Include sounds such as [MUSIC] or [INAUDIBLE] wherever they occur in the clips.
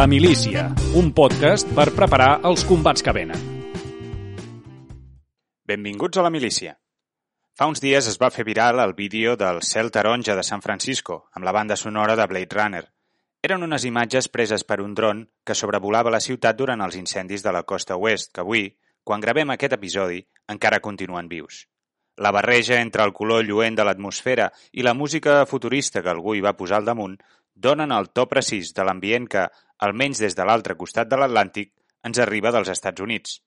La Milícia, un podcast per preparar els combats que venen. Benvinguts a La Milícia. Fa uns dies es va fer viral el vídeo del cel taronja de San Francisco amb la banda sonora de Blade Runner. Eren unes imatges preses per un dron que sobrevolava la ciutat durant els incendis de la costa oest que avui, quan gravem aquest episodi, encara continuen vius. La barreja entre el color lluent de l'atmosfera i la música futurista que algú hi va posar al damunt donen el to precís de l'ambient que, almenys des de l'altre costat de l'Atlàntic, ens arriba dels Estats Units.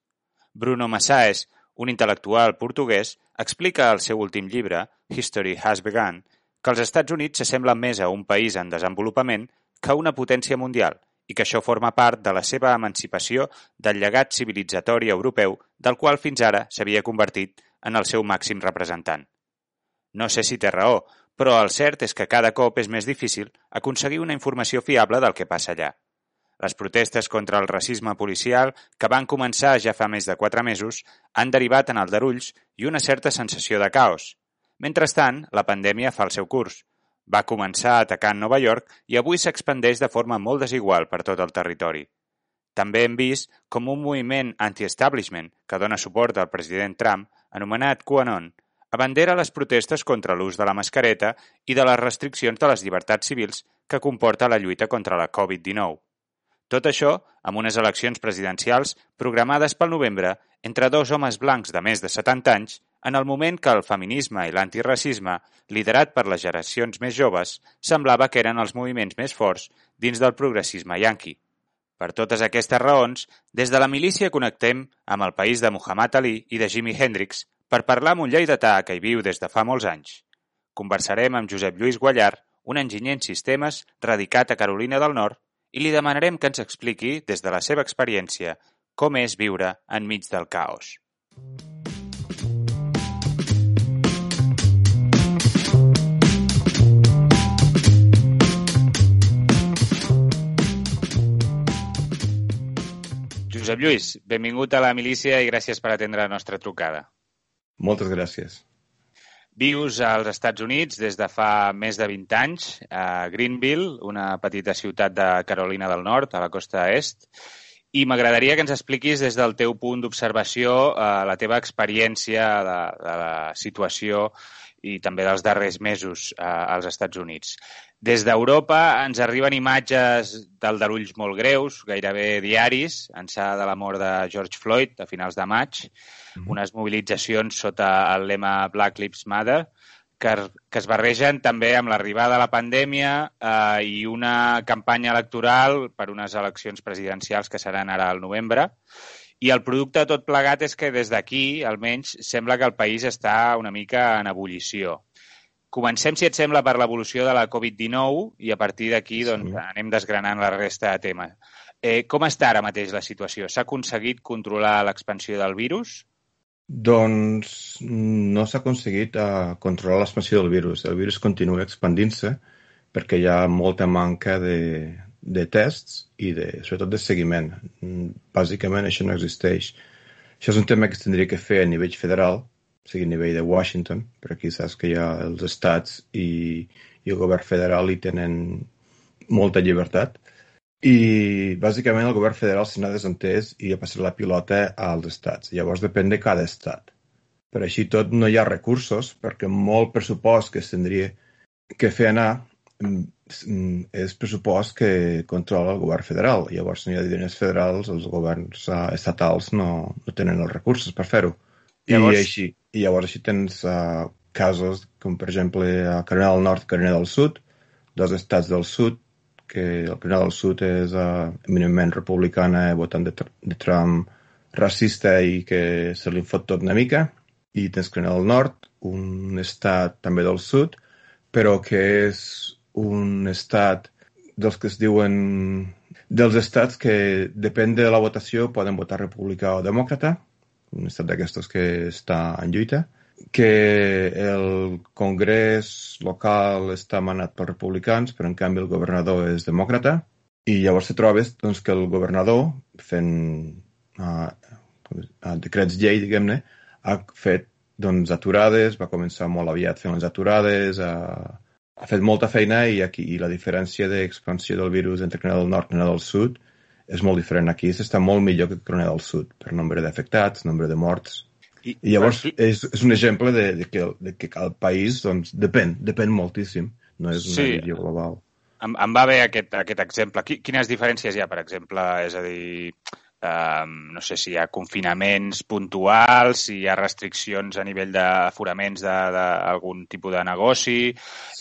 Bruno Massaes, un intel·lectual portuguès, explica al seu últim llibre, History Has Begun, que els Estats Units s'assemblen més a un país en desenvolupament que a una potència mundial i que això forma part de la seva emancipació del llegat civilitzatori europeu del qual fins ara s'havia convertit en el seu màxim representant. No sé si té raó, però el cert és que cada cop és més difícil aconseguir una informació fiable del que passa allà. Les protestes contra el racisme policial, que van començar ja fa més de quatre mesos, han derivat en aldarulls i una certa sensació de caos. Mentrestant, la pandèmia fa el seu curs. Va començar atacant Nova York i avui s'expandeix de forma molt desigual per tot el territori. També hem vist com un moviment anti-establishment que dona suport al president Trump, anomenat QAnon, abandera les protestes contra l'ús de la mascareta i de les restriccions de les llibertats civils que comporta la lluita contra la Covid-19. Tot això amb unes eleccions presidencials programades pel novembre entre dos homes blancs de més de 70 anys en el moment que el feminisme i l'antiracisme, liderat per les generacions més joves, semblava que eren els moviments més forts dins del progressisme yanqui. Per totes aquestes raons, des de la milícia connectem amb el país de Muhammad Ali i de Jimi Hendrix per parlar amb un lleidatà que hi viu des de fa molts anys. Conversarem amb Josep Lluís Guallar, un enginyer en sistemes radicat a Carolina del Nord, i li demanarem que ens expliqui, des de la seva experiència, com és viure enmig del caos. Josep Lluís, benvingut a la milícia i gràcies per atendre la nostra trucada. Moltes gràcies. Vius als Estats Units des de fa més de 20 anys, a Greenville, una petita ciutat de Carolina del Nord, a la costa est, i m'agradaria que ens expliquis des del teu punt d'observació eh, la teva experiència de, de la situació i també dels darrers mesos eh, als Estats Units. Des d'Europa ens arriben imatges d'aldarulls molt greus, gairebé diaris, ençà de la mort de George Floyd a finals de maig, mm unes mobilitzacions sota el lema Black Lives Matter, que, que es barregen també amb l'arribada de la pandèmia eh, i una campanya electoral per unes eleccions presidencials que seran ara al novembre. I el producte de tot plegat és que des d'aquí, almenys, sembla que el país està una mica en ebullició. Comencem, si et sembla, per l'evolució de la Covid-19 i a partir d'aquí doncs, sí. anem desgranant la resta de temes. Eh, com està ara mateix la situació? S'ha aconseguit controlar l'expansió del virus? Doncs no s'ha aconseguit uh, controlar l'expansió del virus. El virus continua expandint-se perquè hi ha molta manca de, de tests i de, sobretot de seguiment. Bàsicament això no existeix. Això és un tema que es tindria que fer a nivell federal, o sigui, a nivell de Washington, però aquí saps que hi ha els estats i, i el govern federal hi tenen molta llibertat i bàsicament el govern federal se n'ha desentès i ha passat la pilota als estats. Llavors depèn de cada estat. Per així tot no hi ha recursos perquè molt pressupost que tindria que fer anar mm, mm, és pressupost que controla el govern federal. Llavors, si no hi ha diners federals, els governs uh, estatals no, no tenen els recursos per fer-ho. Llavors... I, així, I llavors així tens uh, casos com, per exemple, a Carolina del Nord i Carolina del Sud, dos estats del sud que el Corea del Sud és uh, eminentment republicana, votant de, de Trump racista i que se li fot tot una mica, i tens Corea del Nord, un estat també del sud, però que és un estat dels que es diuen dels estats que depèn de la votació poden votar republicà o demòcrata, un estat d'aquestos que està en lluita, que el Congrés local està manat pels republicans, però en canvi el governador és demòcrata, i llavors te trobes doncs, que el governador, fent uh, decrets llei, diguem-ne, ha fet doncs, aturades, va començar molt aviat fent les aturades, uh, ha fet molta feina i aquí i la diferència d'expansió del virus entre Corea del Nord i Corea del Sud és molt diferent. Aquí s'està molt millor que Corea del Sud per nombre d'afectats, nombre de morts. I, I llavors és, és un exemple de, de, que, de que el país doncs, depèn, depèn moltíssim. No és una sí. visió global. Em, em va bé aquest, aquest exemple. Quines diferències hi ha, per exemple? És a dir, Um, no sé si hi ha confinaments puntuals, si hi ha restriccions a nivell d'aforaments d'algun tipus de negoci.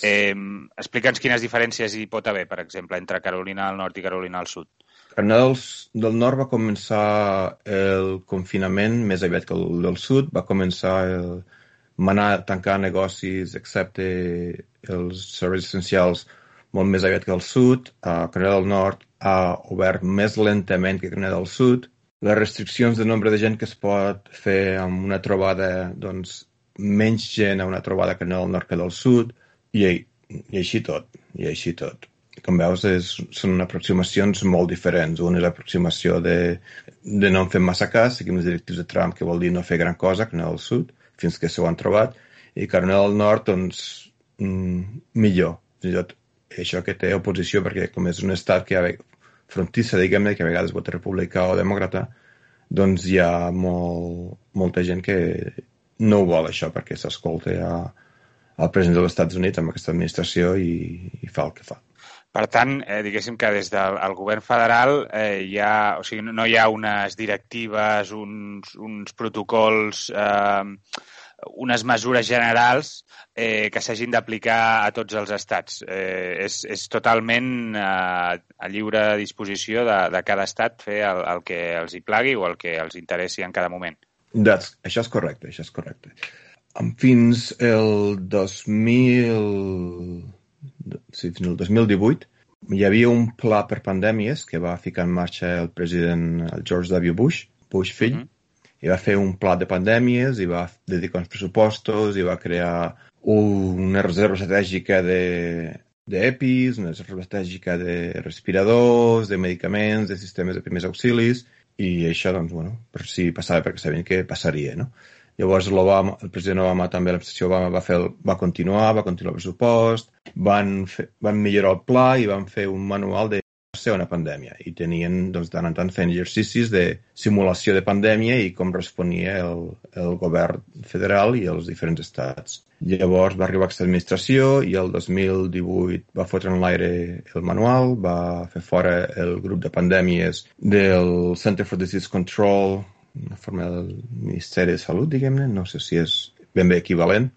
Eh, Explica'ns quines diferències hi pot haver, per exemple, entre Carolina del Nord i Carolina del Sud. Carolina del, Nord va començar el confinament més aviat que el del Sud. Va començar el manar a tancar negocis, excepte els serveis essencials, molt més aviat que el Sud. A Carolina del Nord ha obert més lentament que Granada del Sud. Les restriccions de nombre de gent que es pot fer amb una trobada, doncs, menys gent a una trobada que no del nord que del sud, i, i així tot, i així tot. Com veus, és, són aproximacions molt diferents. Una és l'aproximació de, de no en fer massa cas, seguim les directius de Trump, que vol dir no fer gran cosa, que no del sud, fins que s'ho han trobat, i Carolina del Nord, doncs, mm, millor. Fins i tot això que té oposició, perquè com és un estat que frontissa, diguem-ne, que a vegades vota republicà o demòcrata, doncs hi ha molt, molta gent que no ho vol això perquè s'escolta al president dels Estats Units amb aquesta administració i, i fa el que fa. Per tant, eh, diguéssim que des del govern federal eh, hi ha, o sigui, no hi ha unes directives, uns, uns protocols eh, unes mesures generals eh, que s'hagin d'aplicar a tots els estats. Eh, és, és totalment eh, a lliure disposició de, de cada estat fer el, el que els hi plagui o el que els interessi en cada moment. That's, això és correcte, això és correcte. Fins el 2000... Sí, fins el 2018 hi havia un pla per pandèmies que va ficar en marxa el president el George W. Bush, Bush fill, mm -hmm i va fer un pla de pandèmies, i va dedicar uns pressupostos, i va crear una reserva estratègica de d'EPIs, una reserva estratègica de respiradors, de medicaments, de sistemes de primers auxilis, i això, doncs, bueno, per si passava, perquè sabien que passaria, no? Llavors l'Obama, el president Obama també, l'administració Obama va, fer el, va continuar, va continuar el pressupost, van, fer, van millorar el pla i van fer un manual de ser una pandèmia i tenien doncs, tant en tant fent exercicis de simulació de pandèmia i com responia el, el govern federal i els diferents estats. Llavors va arribar aquesta administració i el 2018 va fotre en l'aire el manual, va fer fora el grup de pandèmies del Center for Disease Control, una forma del Ministeri de Salut, diguem-ne, no sé si és ben bé equivalent.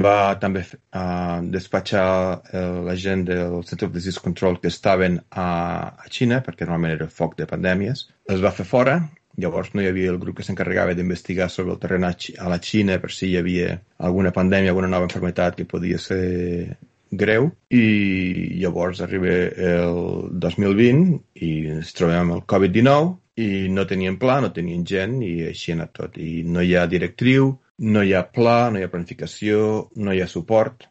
Va també uh, despatxar uh, la gent del Center of Disease Control que estaven a, a Xina, perquè normalment era foc de pandèmies. Es va fer fora, llavors no hi havia el grup que s'encarregava d'investigar sobre el terreny a la Xina per si hi havia alguna pandèmia, alguna nova enfermetat que podia ser greu i llavors arriba el 2020 i ens trobem amb el Covid-19 i no tenien pla, no tenien gent i així ha anat tot. I no hi ha directriu, no hi ha pla, no hi ha planificació, no hi ha suport.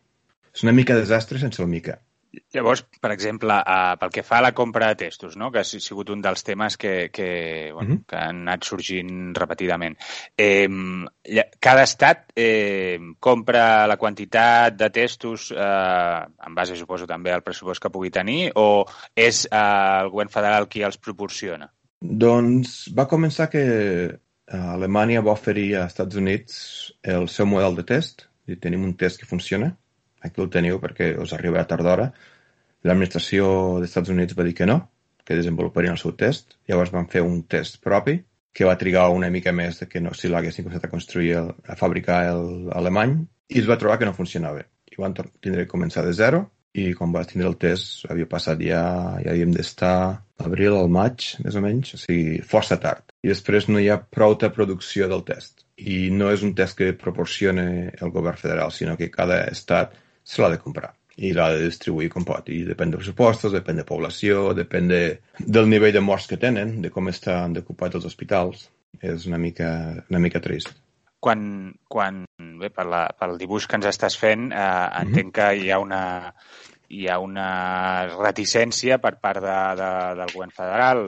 És una mica desastre sense el mica. Llavors, per exemple, eh, pel que fa a la compra de testos, no? que ha sigut un dels temes que, que, bueno, uh mhm. -huh. que han anat sorgint repetidament, eh, cada estat eh, compra la quantitat de testos eh, en base, suposo, també al pressupost que pugui tenir o és eh, el govern federal qui els proporciona? Doncs va començar que Eh, Alemanya va oferir als Estats Units el seu model de test i tenim un test que funciona. Aquí el teniu perquè us arribarà tard d'hora. L'administració dels Estats Units va dir que no, que desenvoluparien el seu test. Llavors van fer un test propi que va trigar una mica més de que no, si l'haguessin començat a construir, el, a fabricar el alemany, i es va trobar que no funcionava. I van tindre que començar de zero i quan va tindre el test havia passat ja, ja havíem d'estar abril al maig, més o menys, o sigui, força tard. I després no hi ha prou de producció del test. I no és un test que proporciona el govern federal, sinó que cada estat se l'ha de comprar i l'ha de distribuir com pot. I depèn de pressupostos, depèn de població, depèn de, del nivell de morts que tenen, de com estan ocupats els hospitals. És una mica, una mica trist quan, quan bé, per la, pel dibuix que ens estàs fent, eh, mhm. entenc mm -hmm. que hi ha una, hi ha una reticència per part de, de, del govern federal,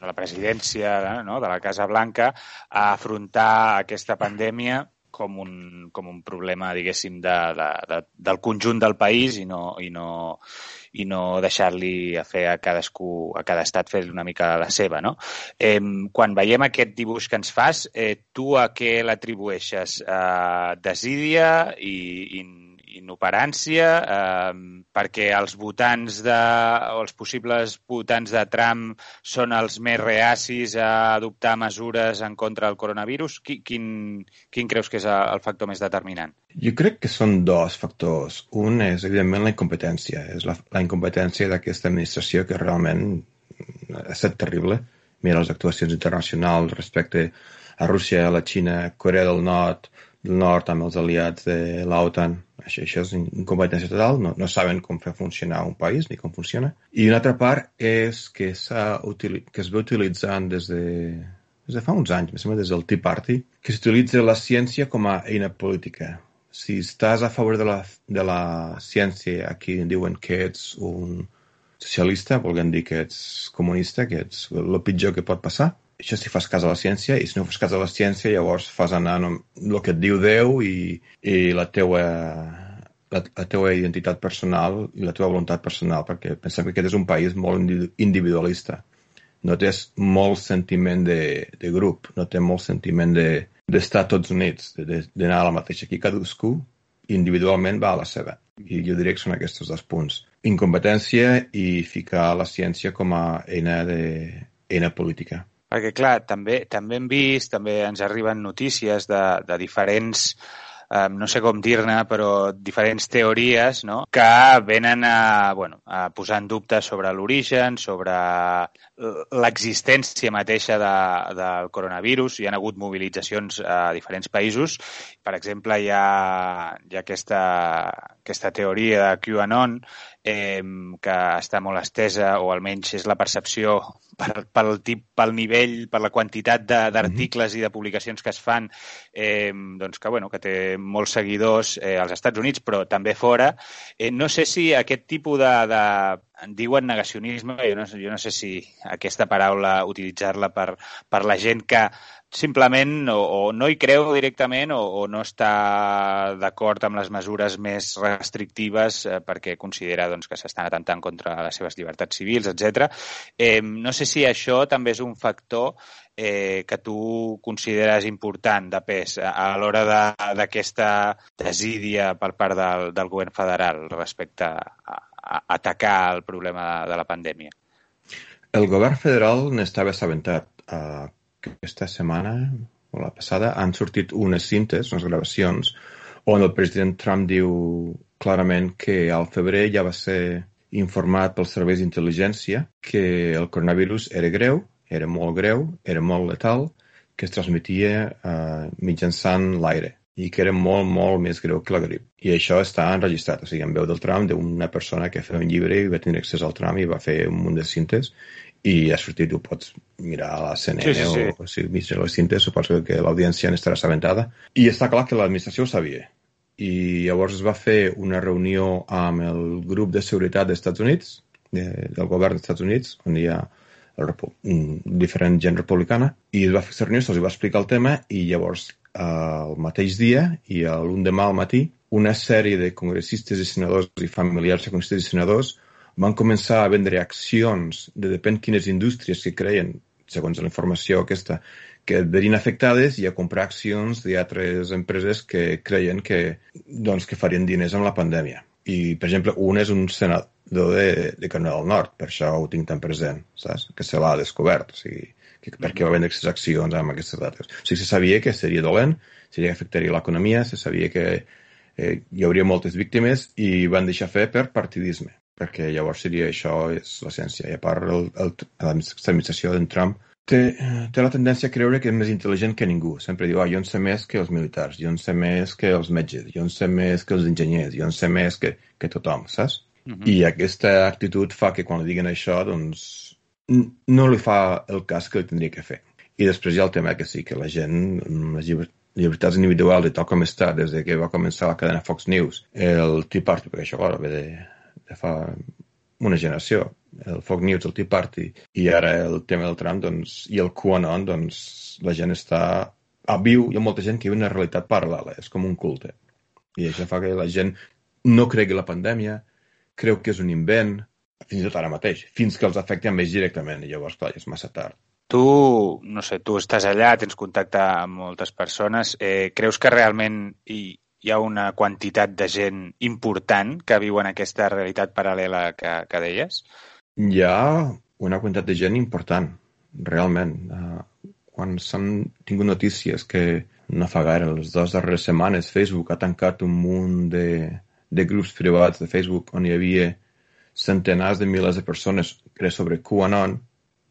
de la presidència no? de la Casa Blanca, a afrontar aquesta pandèmia com un, com un problema, diguéssim, de, de, de, del conjunt del país i no, i no, i no deixar-li a fer a cadascú, a cada estat fer una mica la seva, no? Eh, quan veiem aquest dibuix que ens fas, eh, tu a què l'atribueixes? Eh, desídia i, i inoperància, eh, perquè els votants de, o els possibles votants de Trump són els més reacis a adoptar mesures en contra del coronavirus? Quin, quin creus que és el factor més determinant? Jo crec que són dos factors. Un és, evidentment, la incompetència. És la, la incompetència d'aquesta administració que realment ha estat terrible. Mira les actuacions internacionals respecte a Rússia, a la Xina, Corea del Nord, nord amb els aliats de l'OTAN. Això, això és incompetència total, no, no saben com fer funcionar un país ni com funciona. I una altra part és que, que es ve utilitzant des de, des de fa uns anys, em sembla des del Tea Party, que s'utilitza la ciència com a eina política. Si estàs a favor de la, de la ciència, aquí diuen que ets un socialista, volguem dir que ets comunista, que ets el pitjor que pot passar això si fas cas a la ciència, i si no fas cas a la ciència, llavors fas anar el que et diu Déu i, i la teua la, la teua identitat personal i la teva voluntat personal, perquè pensem que aquest és un país molt individualista. No té molt sentiment de, de grup, no té molt sentiment d'estar de, tots units, d'anar a la mateixa. Aquí cadascú individualment va a la seva. I jo diria que són aquests dos punts. Incompetència i ficar la ciència com a eina, de, eina política. Perquè, clar, també, també hem vist, també ens arriben notícies de, de diferents eh, no sé com dir-ne, però diferents teories no? que venen a, bueno, a posar en dubte sobre l'origen, sobre l'existència mateixa de, del coronavirus. Hi ha hagut mobilitzacions a diferents països. Per exemple, hi ha, hi ha aquesta, aquesta teoria de QAnon eh, que està molt estesa, o almenys és la percepció per, pel, tip, pel nivell, per la quantitat d'articles mm -hmm. i de publicacions que es fan, eh, doncs que, bueno, que té molts seguidors eh, als Estats Units, però també fora. Eh, no sé si aquest tipus de, de en diuen negacionisme, jo no, jo no sé si aquesta paraula utilitzar-la per, per la gent que simplement o, o no hi creu directament o, o no està d'acord amb les mesures més restrictives eh, perquè considera doncs, que s'estan atentant contra les seves llibertats civils, etc. Eh, no sé si això també és un factor eh, que tu consideres important de pes a, a l'hora d'aquesta de, desídia per part del, del govern federal respecte a atacar el problema de, la pandèmia? El govern federal n'estava assabentat. Uh, aquesta setmana o la passada han sortit unes cintes, unes gravacions, on el president Trump diu clarament que al febrer ja va ser informat pels serveis d'intel·ligència que el coronavirus era greu, era molt greu, era molt letal, que es transmetia eh, mitjançant l'aire i que era molt, molt més greu que la grip. I això està enregistrat, o sigui, en veu del Trump, d'una persona que feia un llibre i va tenir accés al Trump i va fer un munt de cintes i ha sortit, ho pots mirar a la CNN sí, sí, sí. o, o si miris les cintes, suposo que l'audiència n'estarà assabentada. I està clar que l'administració ho sabia. I llavors es va fer una reunió amb el grup de seguretat dels Estats Units, de, del govern dels Estats Units, on hi ha diferent gent republicana, i es va fer reunió, se'ls va explicar el tema, i llavors el mateix dia, i l'endemà al matí, una sèrie de congressistes i senadors i familiars de congressistes i senadors van començar a vendre accions de depèn quines indústries que creien, segons la informació aquesta, que verien afectades i a comprar accions d'altres empreses que creien que, doncs, que farien diners amb la pandèmia. I, per exemple, un és un senador de, de Canadà del Nord, per això ho tinc tan present, saps? que se l'ha descobert, o sigui, que, perquè va vendre aquestes accions amb aquestes dates. O sigui, se sabia que seria dolent, seria que afectaria l'economia, se sabia que eh, hi hauria moltes víctimes i van deixar fer per partidisme perquè llavors seria això és la ciència. I a part, l'administració d'en Trump té, té la tendència a creure que és més intel·ligent que ningú. Sempre diu, ah, jo en sé més que els militars, jo en sé més que els metges, jo en sé més que els enginyers, jo en sé més que, que tothom, saps? Uh mhm. -huh. I aquesta actitud fa que quan li diguen això, doncs, no li fa el cas que li tindria que fer. I després hi ha el tema que sí, que la gent, les llibertats individuals i tal com està des de que va començar la cadena Fox News, el Tea Party, perquè això, clar, ve de, de fa una generació, el Fox News, el Tea Party, i ara el tema del Trump, doncs, i el QAnon, doncs, la gent està a viu, hi ha molta gent que viu una realitat paral·lela, és com un culte. I això fa que la gent no cregui la pandèmia, creu que és un invent, fins i tot ara mateix, fins que els afecti més directament, i llavors, clar, és massa tard. Tu, no sé, tu estàs allà, tens contacte amb moltes persones, eh, creus que realment hi, hi ha una quantitat de gent important que viu en aquesta realitat paral·lela que, que deies? Hi ha una quantitat de gent important, realment. Uh, quan s'han tingut notícies que no fa gaire, les dues darreres setmanes, Facebook ha tancat un munt de, de grups privats de Facebook on hi havia centenars de milers de persones que sobre QAnon,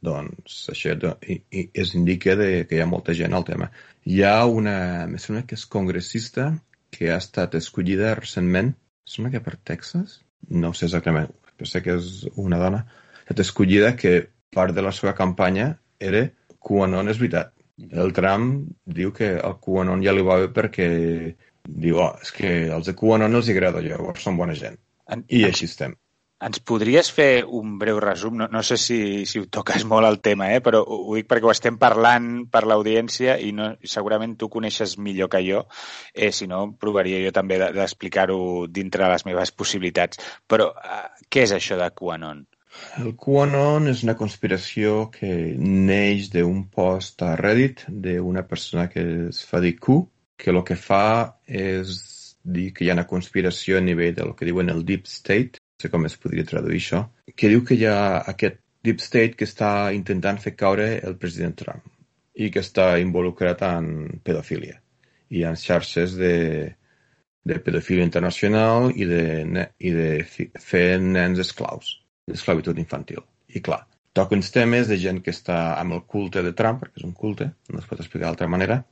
doncs això es indica de, que hi ha molta gent al tema. Hi ha una, me sembla que és congressista que ha estat escollida recentment, sembla que per Texas, no sé exactament, però sé que és una dona, ha estat escollida que part de la seva campanya era QAnon és veritat. El Trump diu que el QAnon ja li va bé perquè diu, oh, és que els de QAnon els agrada, llavors són bona gent. En, I així estem. Ens podries fer un breu resum? No, no sé si, si ho toques molt el tema, eh? però ho, ho dic perquè ho estem parlant per l'audiència i no, segurament tu coneixes millor que jo, eh, si no provaria jo també d'explicar-ho dintre les meves possibilitats. Però eh, què és això de QAnon? El QAnon és una conspiració que neix d'un post a Reddit d'una persona que es fa dir Q, que el que fa és dir que hi ha una conspiració a nivell del que diuen el Deep State, sé com es podria traduir això, que diu que hi ha aquest Deep State que està intentant fer caure el president Trump i que està involucrat en pedofília i en xarxes de, de pedofília internacional i de, i de fer nens esclaus l'esclavitud infantil. I clar, toca uns temes de gent que està amb el culte de Trump, perquè és un culte, no es pot explicar d'altra manera,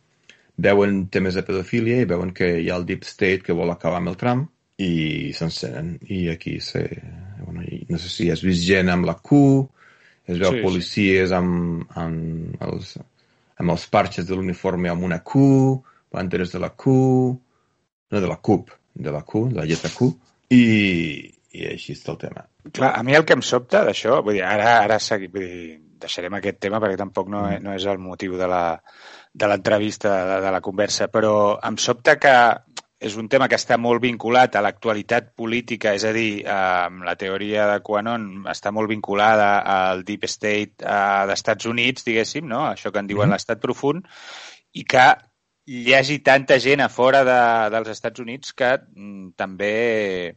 veuen temes de pedofília i veuen que hi ha el Deep State que vol acabar amb el Trump i s'encenen. I aquí se, bueno, no sé si has vist gent amb la Q, es veu sí, policies sí. amb, amb, els, amb els parxes de l'uniforme amb una Q, banderes de la Q, no de la CUP, de la Q, de la lletra Q, i, i així està el tema. Clar, a mi el que em sobta d'això, vull dir, ara, ara segui, vull dir, deixarem aquest tema perquè tampoc no, mm. no és el motiu de l'entrevista, de, de, de la conversa, però em sobta que és un tema que està molt vinculat a l'actualitat política, és a dir, amb la teoria de QAnon està molt vinculada al Deep State eh, d'Estats Units, diguéssim, no? això que en diuen mm -hmm. l'estat profund, i que hi hagi tanta gent a fora de, dels Estats Units que mm, també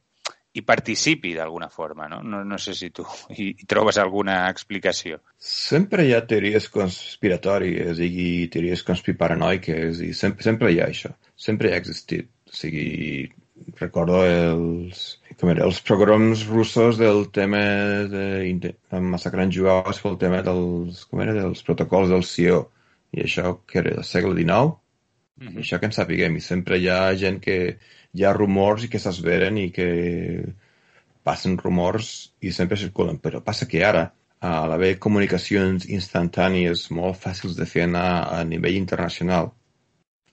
hi participi d'alguna forma, no? no? No sé si tu [LAUGHS] hi, hi trobes alguna explicació. Sempre hi ha teories conspiratòries i teories conspiparanoiques i sempre, sempre hi ha això. Sempre hi ha existit. O sigui, recordo els, com era, els programes russos del tema de, de massacrant jueus pel tema dels, com era, dels protocols del CIO. I això que era del segle XIX. Mm -hmm. Això que en sapiguem. I sempre hi ha gent que hi ha rumors i que s'esveren i que passen rumors i sempre circulen. Però passa que ara, a l'haver comunicacions instantànies molt fàcils de fer anar a nivell internacional,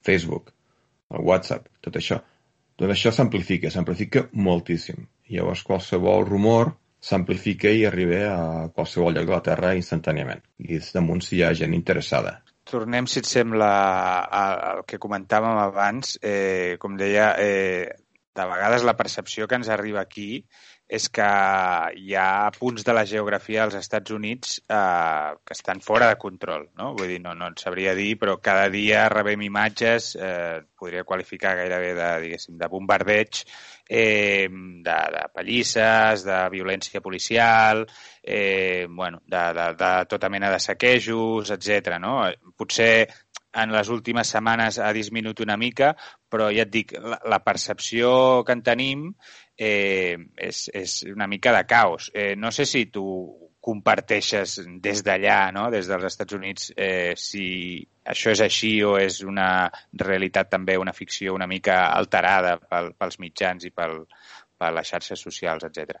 Facebook, el WhatsApp, tot això, tot això s'amplifica, s'amplifica moltíssim. Llavors qualsevol rumor s'amplifica i arriba a qualsevol lloc de la Terra instantàniament. I damunt si hi ha gent interessada tornem, si et sembla, al que comentàvem abans. Eh, com deia, eh, de vegades la percepció que ens arriba aquí és que hi ha punts de la geografia dels Estats Units eh, que estan fora de control, no? Vull dir, no, no et sabria dir, però cada dia rebem imatges, eh, podria qualificar gairebé de, diguéssim, de bombardeig, eh, de, de pallisses, de violència policial, eh, bueno, de, de, de tota mena de saquejos, etc. no? Potser en les últimes setmanes ha disminuït una mica, però ja et dic, la, la percepció que en tenim eh, és, és una mica de caos. Eh, no sé si tu comparteixes des d'allà, no? des dels Estats Units, eh, si això és així o és una realitat també, una ficció una mica alterada pel, pels mitjans i pel, per les xarxes socials, etc.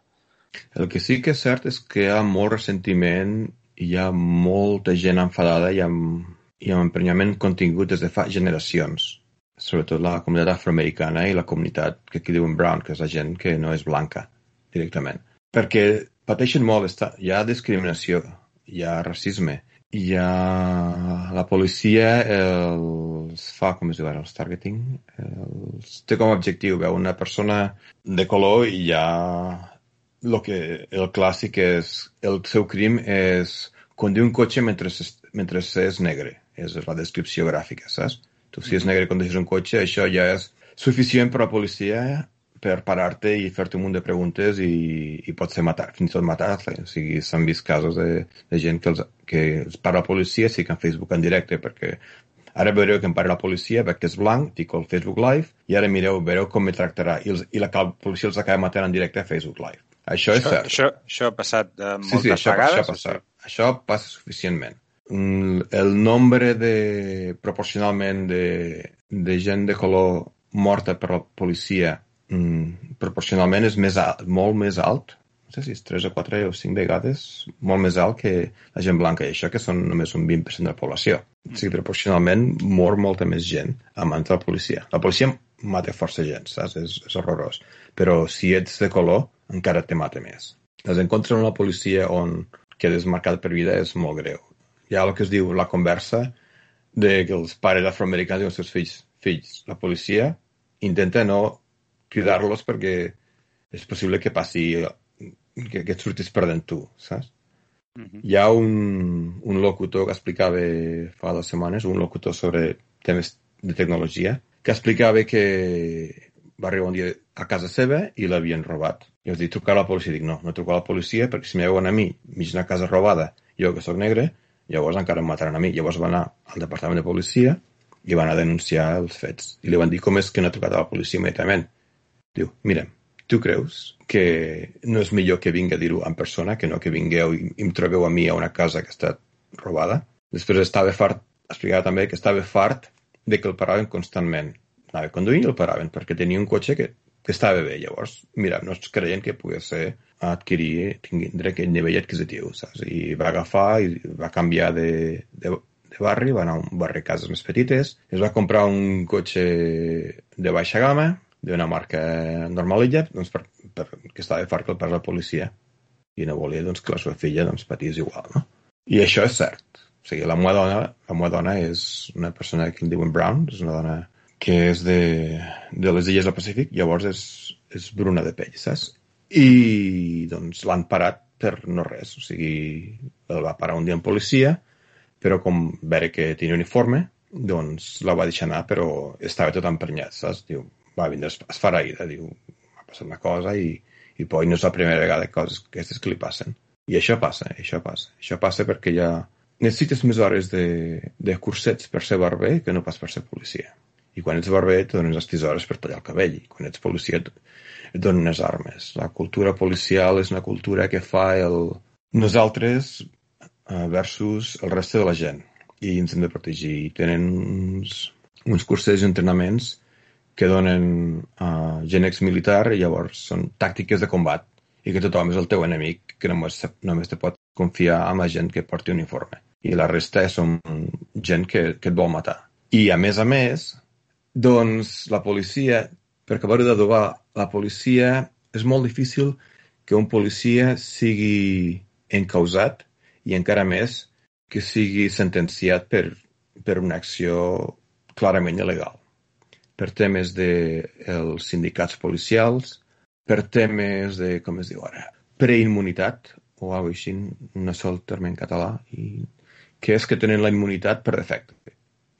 El que sí que és cert és que hi ha molt ressentiment hi ha molta gent enfadada i amb, i amb emprenyament contingut des de fa generacions sobretot la comunitat afroamericana i la comunitat que aquí diuen brown, que és la gent que no és blanca directament. Perquè pateixen molt, està, hi ha discriminació, hi ha racisme, hi ha la policia, el, els fa, com es diu ara, els targeting, els, té com a objectiu veure una persona de color i ja el que el clàssic és, el seu crim és conduir un cotxe mentre, mentre és negre. És la descripció gràfica, saps? Tu si és negre i condueixes un cotxe, això ja és suficient per a la policia per parar-te i fer-te un munt de preguntes i, i pot ser matar, fins i tot matar-te. O sigui, s'han vist casos de, de gent que els, que els para la policia, sí que en Facebook en directe, perquè ara veureu que em para la policia perquè és blanc, dic el Facebook Live, i ara mireu, veureu com me tractarà. I, els, i la, la policia els acaba matant en directe a Facebook Live. Això, això és cert. Això, això ha passat uh, moltes sí, sí, això, vegades? Això passa, això passa suficientment. Mm, el nombre de, proporcionalment de, de gent de color morta per la policia mm, proporcionalment és més alt, molt més alt, no sé si és 3 o 4 o 5 vegades, molt més alt que la gent blanca, i això que són només un 20% de la població. O sigui, proporcionalment mor molta més gent a mans de la policia. La policia mata força gent, saps? És, és horrorós. Però si ets de color, encara te mata més. Els encontres amb la policia on quedes marcat per vida és molt greu. Hi ha el que es diu la conversa de que els pares afroamericans diuen als seus fills, fills, la policia intenta no cridar-los perquè és possible que passi que, que et surtis perdent tu, saps? Uh -huh. Hi ha un, un locutor que explicava fa dues setmanes, un locutor sobre temes de tecnologia, que explicava que va arribar un dia a casa seva i l'havien robat. I els dic, trucar a la policia. Dic, no, no trucar a la policia perquè si m'hi veuen a mi, mig una casa robada, jo que sóc negre, llavors encara em mataran a mi. Llavors va anar al departament de policia i van a denunciar els fets. I li van dir com és que no ha trucat a la policia immediatament. Diu, mira, tu creus que no és millor que vingui a dir-ho en persona que no que vingueu i, i em trobeu a mi a una casa que ha estat robada? Després estava fart, explicava també que estava fart de que el paraven constantment. Anava conduint i el paraven perquè tenia un cotxe que, que estava bé. Llavors, mira, no es creien que pogués ser adquirir, tindre aquell nivell adquisitiu, saps? I va agafar i va canviar de, de, de barri, va anar a un barri de cases més petites, es va comprar un cotxe de baixa gamma, d'una marca normalilla, doncs per, per, que estava fart pas la policia i no volia doncs, que la seva filla doncs, patís igual. No? I això és cert. O sigui, la meva dona, la meva dona és una persona que li diuen Brown, és una dona que és de, de les illes del Pacífic, llavors és, és bruna de pell, saps? I doncs l'han parat per no res, o sigui, el va parar un dia en policia, però com veure que tenia uniforme, doncs la va deixar anar, però estava tot emprenyat, saps? Diu, va vindre esfereïda, diu, ha passat una cosa i, i poi no és la primera vegada que coses aquestes que li passen. I això passa, això passa. Això passa perquè ja necessites més hores de, de cursets per ser barber que no pas per ser policia. I quan ets barber et donen les tisores per tallar el cabell. I quan ets policia et, donen unes armes. La cultura policial és una cultura que fa el... nosaltres eh, versus el reste de la gent. I ens hem de protegir. I tenen uns, uns cursets i entrenaments que donen uh, gent exmilitar i llavors són tàctiques de combat i que tothom és el teu enemic, que només, només te pot confiar amb la gent que porti uniforme. I la resta són gent que, que et vol matar. I a més a més, doncs la policia, per acabar d'adobar, la policia és molt difícil que un policia sigui encausat i encara més que sigui sentenciat per, per una acció clarament il·legal. Per temes de els sindicats policials, per temes de, com es diu ara, preimmunitat, o alguna així, no sé el terme en català, i que és que tenen la immunitat per defecte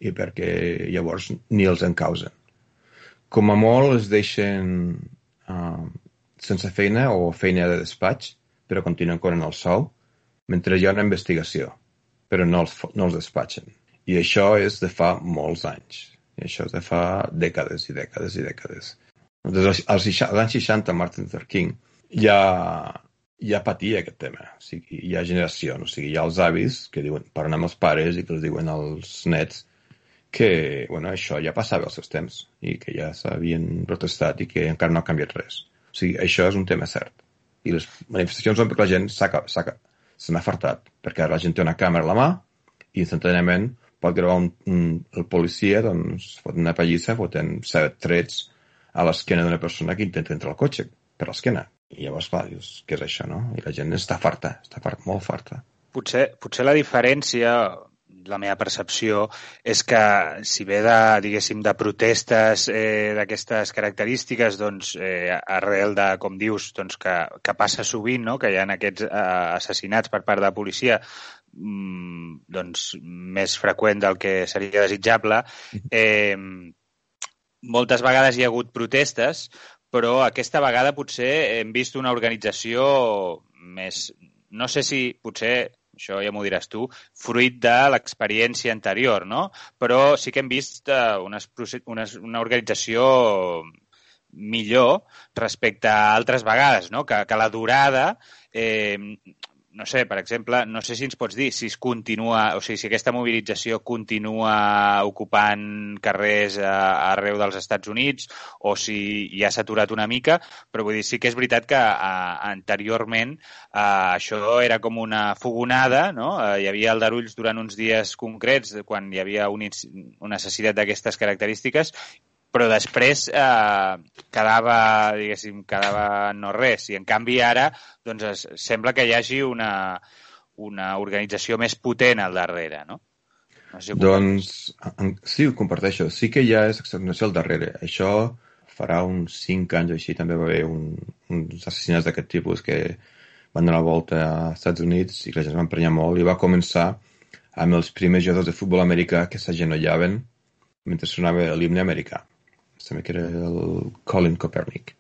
i perquè llavors ni els encausen. Com a molt es deixen uh, sense feina o feina de despatx, però continuen corrent el sou, mentre hi ha una investigació, però no els, no els despatxen. I això és de fa molts anys. I això és de fa dècades i dècades i dècades. Des dels anys 60, Martin Luther King ja, ja patia aquest tema. O sigui, hi ha generacions, o sigui, hi ha els avis que diuen, parlen amb els pares i que els diuen als nets que bueno, això ja passava als seus temps i que ja s'havien protestat i que encara no ha canviat res. O sigui, això és un tema cert. I les manifestacions perquè la gent se n'ha fartat, perquè ara la gent té una càmera a la mà i instantàniament pot gravar un, un, el policia doncs, fot una pallissa fotent set trets a l'esquena d'una persona que intenta entrar al cotxe per l'esquena. I llavors, clar, dius, què és això, no? I la gent està farta, està farta, molt farta. Potser, potser la diferència, la meva percepció és que si ve de, diguéssim, de protestes eh, d'aquestes característiques, doncs, eh, arrel de, com dius, doncs, que, que passa sovint, no?, que hi ha aquests eh, assassinats per part de la policia, mm, doncs, més freqüent del que seria desitjable, [LAUGHS] eh, moltes vegades hi ha hagut protestes, però aquesta vegada potser hem vist una organització més... No sé si potser això ja m'ho diràs tu, fruit de l'experiència anterior, no? Però sí que hem vist uh, unes, unes, una organització millor respecte a altres vegades, no? que, que la durada eh, no sé, per exemple, no sé si ens pots dir si es continua, o sigui, si aquesta mobilització continua ocupant carrers a, a arreu dels Estats Units o si ja s'ha aturat una mica, però vull dir, sí que és veritat que a, anteriorment a, això era com una fogonada, no? A, hi havia aldarulls durant uns dies concrets quan hi havia un, un assassinat d'aquestes característiques però després eh, quedava, diguéssim, quedava no res. I en canvi ara doncs, es, sembla que hi hagi una, una organització més potent al darrere, no? no sé doncs en, sí, ho comparteixo. Sí que hi ha exterminació al darrere. Això farà uns 5 anys o així també va haver un, uns assassinats d'aquest tipus que van donar la volta als Estats Units i la gent va emprenyar molt i va començar amb els primers jugadors de futbol americà que s'agenollaven mentre sonava l'himne americà sembla que era el Colin Copernic,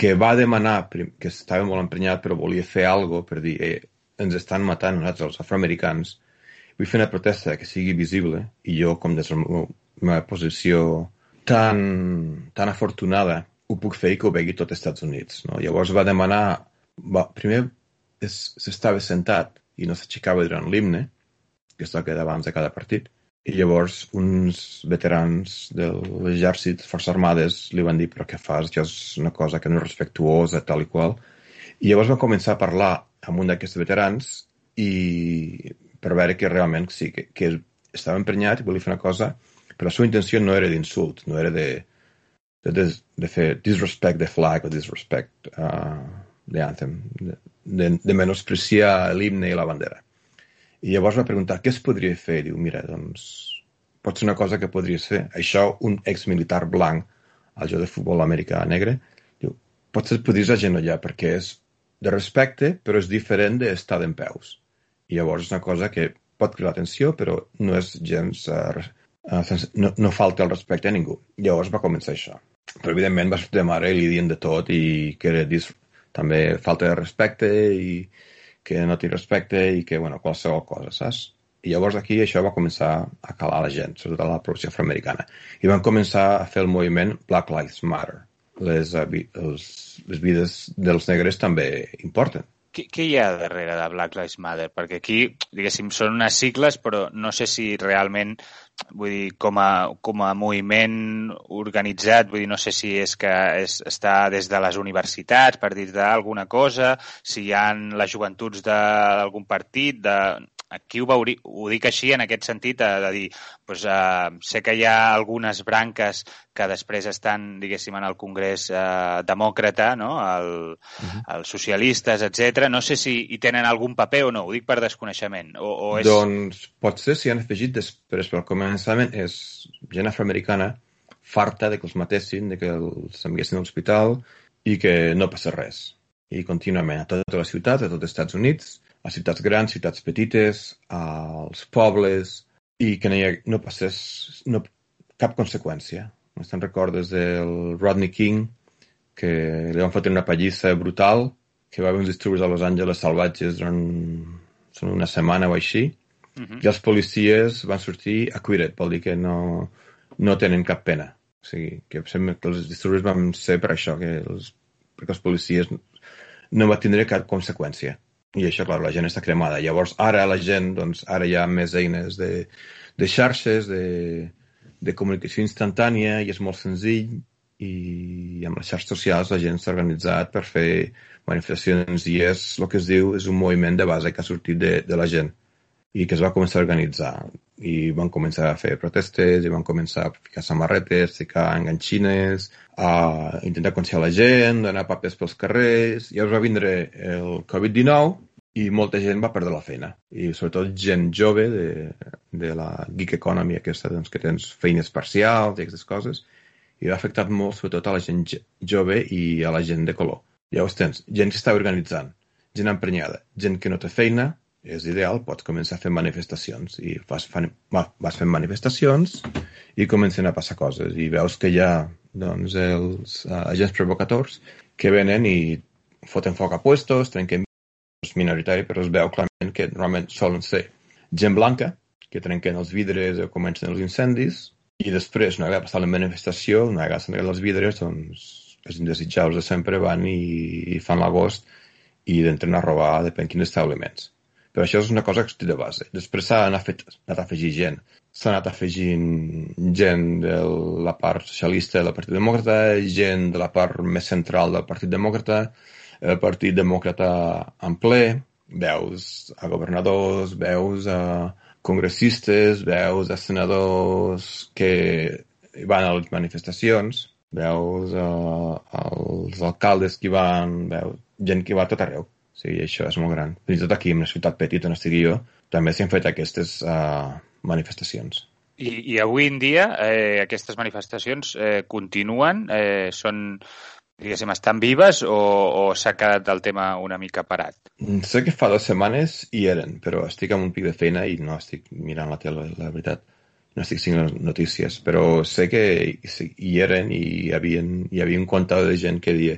que va demanar, que estava molt emprenyat, però volia fer alguna per dir eh, ens estan matant nosaltres, els afroamericans, vull fer una protesta que sigui visible, i jo, com des de la meva posició tan, tan afortunada, ho puc fer i que ho vegi tot els Estats Units. No? Llavors va demanar... Va, primer s'estava sentat i no s'aixecava durant l'himne, que és el que abans de cada partit, i llavors uns veterans de l'exèrcit, forces armades, li van dir però què fas, això és una cosa que no és respectuosa, tal i qual. I llavors van començar a parlar amb un d'aquests veterans i per veure que realment sí, que, que estava emprenyat i volia fer una cosa, però la seva intenció no era d'insult, no era de, de, de, de fer disrespect de flag o disrespect uh, de anthem, de, de, de menospreciar l'himne i la bandera. I llavors va preguntar què es podria fer. Diu, mira, doncs pot ser una cosa que podries fer. Això, un exmilitar blanc, al joc de futbol americà negre, diu, potser et podries agenollar perquè és de respecte, però és diferent d'estar d'en peus. I llavors és una cosa que pot cridar l'atenció, però no és gens... Uh, no, no falta el respecte a ningú. Llavors va començar això. Però, evidentment, va sortir de mare i li dient de tot i que era dis... també falta de respecte i que no t'hi respecte i que, bueno, qualsevol cosa, saps? I llavors aquí això va començar a calar la gent, sobretot la població afroamericana. I van començar a fer el moviment Black Lives Matter. Les, uh, els, les vides dels negres també importen. Què, què hi ha darrere de Black Lives Matter? Perquè aquí, diguéssim, són unes sigles, però no sé si realment, vull dir, com a, com a moviment organitzat, vull dir, no sé si és que és, està des de les universitats, per dir d'alguna cosa, si hi han les joventuts d'algun partit, de aquí ho, veuri, ho dic així en aquest sentit, de, de dir, doncs, eh, sé que hi ha algunes branques que després estan, diguéssim, en el Congrés eh, demòcrata, no? el, uh -huh. els socialistes, etc. No sé si hi tenen algun paper o no, ho dic per desconeixement. O, o és... Doncs potser s'hi han afegit després, però al començament és gent afroamericana farta de que els matessin, de que els enviessin a l'hospital i que no passa res. I contínuament a tota la ciutat, a tots els Estats Units, a ciutats grans, ciutats petites, als pobles, i que no, hi ha, no passés no, cap conseqüència. Me'n recordes del Rodney King, que li van fotre una pallissa brutal, que va haver uns disturbis a Los Angeles salvatges durant són una setmana o així, uh mhm. -huh. i els policies van sortir acquitted, vol dir que no, no tenen cap pena. O sigui, que sembla que els disturbis van ser per això, que els, perquè els policies no va tindre cap conseqüència. I això, clar, la gent està cremada. Llavors, ara la gent, doncs, ara hi ha més eines de, de xarxes, de, de comunicació instantània, i és molt senzill, i amb les xarxes socials la gent s'ha organitzat per fer manifestacions i és el que es diu, és un moviment de base que ha sortit de, de la gent i que es va començar a organitzar i van començar a fer protestes i van començar a ficar samarretes, ficar enganxines, a intentar conscienciar la gent, donar papers pels carrers. I llavors va vindre el Covid-19 i molta gent va perdre la feina. I sobretot gent jove de, de la geek economy aquesta, doncs, que tens feines parcials i aquestes coses, i va afectar molt sobretot a la gent jove i a la gent de color. Llavors tens gent que està organitzant, gent emprenyada, gent que no té feina, és ideal, pots començar a fer manifestacions i vas, fan, vas fent manifestacions i comencen a passar coses i veus que hi ha doncs, els uh, agents provocadors que venen i foten foc a puestos, trenquen és minoritari, però es veu clarament que normalment solen ser gent blanca, que trenquen els vidres o comencen els incendis, i després, una vegada passada la manifestació, una vegada s'han els vidres, doncs els indesitjables de sempre van i, i fan l'agost i entren a robar depèn quins establiments. Però això és una cosa que estic de base. Després s'ha anat, anat a afegir gent. S'ha anat afegint gent de la part socialista del Partit Demòcrata, gent de la part més central del Partit Demòcrata, el Partit Demòcrata en ple, veus a governadors, veus a congressistes, veus a senadors que van a les manifestacions, veus uh, els alcaldes que van, veus gent que va a tot arreu. Sigui, això és molt gran. Fins i tot aquí, en una ciutat petita on estigui jo, també s'han fet aquestes uh, manifestacions. I, I avui en dia eh, aquestes manifestacions eh, continuen? Eh, són diguéssim, estan vives o, o s'ha quedat el tema una mica parat? Mm, sé que fa dues setmanes hi eren, però estic amb un pic de feina i no estic mirant la tele, la veritat. No estic siguent notícies, però sé que hi eren i hi havia, hi havia un compte de gent que dia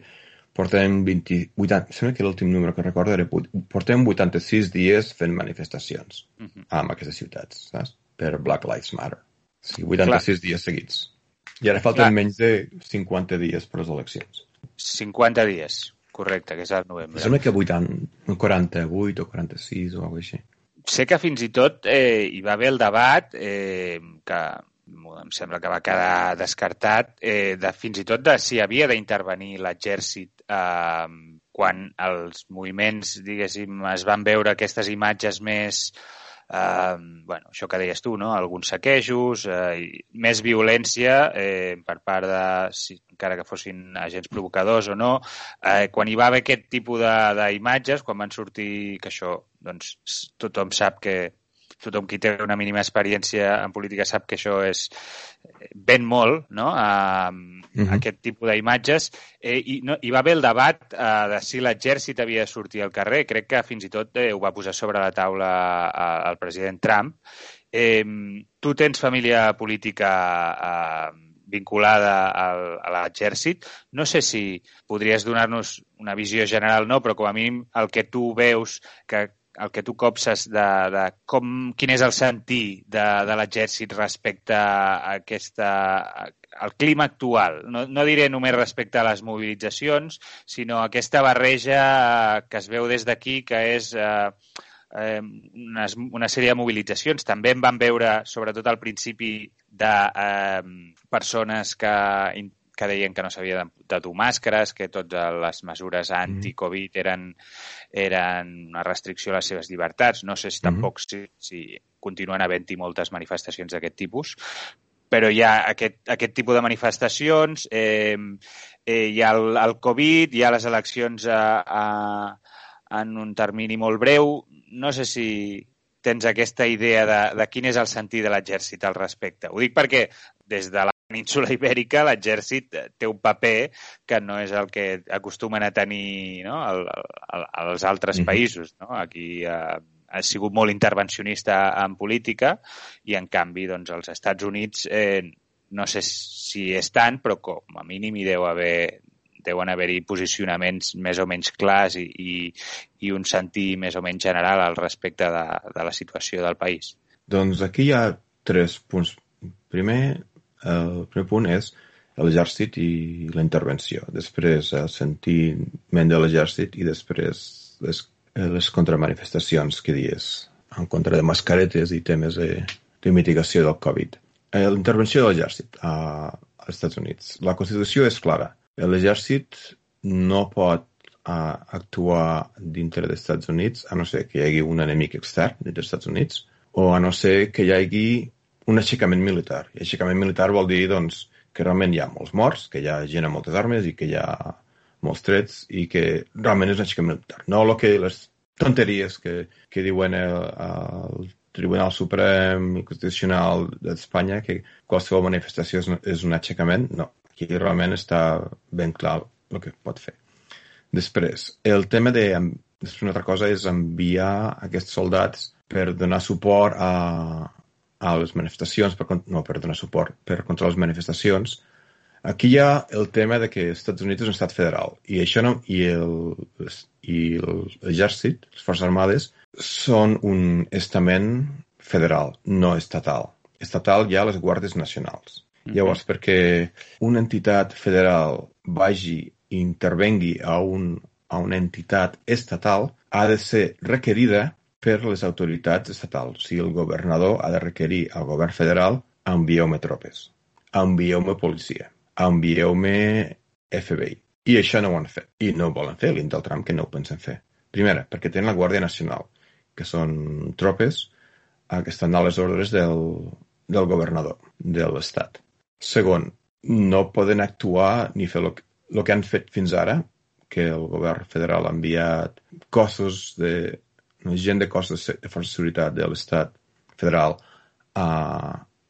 portem 20, 80, sembla que l'últim número que recordo era portem 86 dies fent manifestacions uh mhm. -huh. amb aquestes ciutats, saps? Per Black Lives Matter. Sí, 86 Clar. dies seguits. I ara falten Clar. menys de 50 dies per les eleccions. 50 dies, correcte, que és el novembre. Sembla que 80, 48 o 46 o alguna així. Sé que fins i tot eh, hi va haver el debat eh, que em sembla que va quedar descartat, eh, de, fins i tot de si havia d'intervenir l'exèrcit eh, quan els moviments, diguéssim, es van veure aquestes imatges més eh, bueno, això que deies tu, no? alguns saquejos, eh, més violència eh, per part de, si, encara que fossin agents provocadors o no, eh, quan hi va haver aquest tipus d'imatges, quan van sortir, que això, doncs tothom sap que tothom qui té una mínima experiència en política sap que això és ben molt, no?, a, uh -huh. aquest tipus d'imatges. Eh, i, no, hi va haver el debat eh, de si l'exèrcit havia de sortir al carrer. Crec que fins i tot eh, ho va posar sobre la taula eh, el president Trump. Eh, tu tens família política eh, vinculada al, a l'exèrcit. No sé si podries donar-nos una visió general, no, però com a mínim el que tu veus que el que tu copses de, de com, quin és el sentir de, de l'exèrcit respecte a aquesta, al clima actual. No, no diré només respecte a les mobilitzacions, sinó aquesta barreja que es veu des d'aquí, que és eh, eh, una, una sèrie de mobilitzacions. També en van veure, sobretot al principi, de eh, persones que que deien que no s'havia de, de dur màscares, que totes les mesures mm-hmm. anti-Covid eren, eren una restricció a les seves llibertats. No sé si mm-hmm. tampoc si, si continuen havent-hi moltes manifestacions d'aquest tipus, però hi ha aquest, aquest tipus de manifestacions, eh, eh, hi ha el, el Covid, hi ha les eleccions a, a, en un termini molt breu. No sé si tens aquesta idea de, de quin és el sentit de l'exèrcit al respecte. Ho dic perquè des de la península ibèrica l'exèrcit té un paper que no és el que acostumen a tenir no? el, el, els altres mm -hmm. països. No? Aquí eh, ha sigut molt intervencionista en política i, en canvi, doncs, als Estats Units eh, no sé si és tant, però com a mínim hi deu haver deuen haver-hi posicionaments més o menys clars i, i, i un sentir més o menys general al respecte de, de la situació del país. Doncs aquí hi ha tres punts. Primer, el primer punt és l'exèrcit i la intervenció. Després el sentiment de l'exèrcit i després les, les contramanifestacions que dies en contra de mascaretes i temes de, de mitigació del Covid. Eh, la intervenció de l'exèrcit als Estats Units. La Constitució és clara. L'exèrcit no pot uh, actuar dintre dels Estats Units a no ser que hi hagi un enemic extern dels Estats Units o a no ser que hi hagi un aixecament militar. I aixecament militar vol dir doncs, que realment hi ha molts morts, que hi ha gent amb moltes armes i que hi ha molts trets i que realment és un aixecament militar. No el que les tonteries que, que diuen el, el Tribunal Suprem i Constitucional d'Espanya que qualsevol manifestació és, és un aixecament. No, aquí realment està ben clar el que pot fer. Després, el tema de... Després una altra cosa és enviar aquests soldats per donar suport a, a les manifestacions, per, no, per donar suport, per controlar les manifestacions, Aquí hi ha el tema de que els Estats Units és un estat federal i això no, i el, i l'exèrcit, les forces armades, són un estament federal, no estatal. Estatal hi ha les guàrdies nacionals. Mm -hmm. Llavors, perquè una entitat federal vagi i intervengui a, un, a una entitat estatal, ha de ser requerida per les autoritats estatals. Sigui, el governador ha de requerir al govern federal envieu-me tropes, envieu-me policia envieu-me FBI. I això no ho han fet. I no ho volen fer, l'Intel Trump, que no ho pensen fer. Primera, perquè tenen la Guàrdia Nacional, que són tropes eh, que estan a les ordres del, del governador de l'Estat. Segon, no poden actuar ni fer el que han fet fins ara, que el govern federal ha enviat cossos de gent de cossos de, de força de seguretat de l'Estat federal a,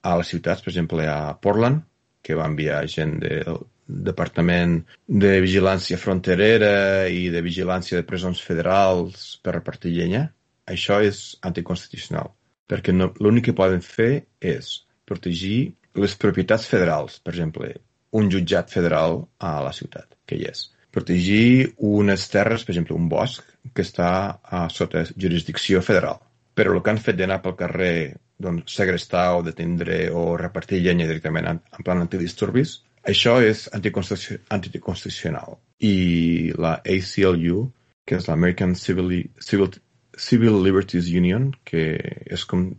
a les ciutats, per exemple, a Portland, que va enviar gent del Departament de Vigilància Fronterera i de Vigilància de Presons Federals per repartir llenya, això és anticonstitucional, perquè no, l'únic que poden fer és protegir les propietats federals, per exemple, un jutjat federal a la ciutat, que hi és. Protegir unes terres, per exemple, un bosc que està a sota jurisdicció federal. Però el que han fet d'anar pel carrer doncs, segrestar o detindre o repartir llenya directament en, en plan antidisturbis, això és anticonstitucional. I la ACLU, que és l'American Civil, Civil, Civil Liberties Union, que és com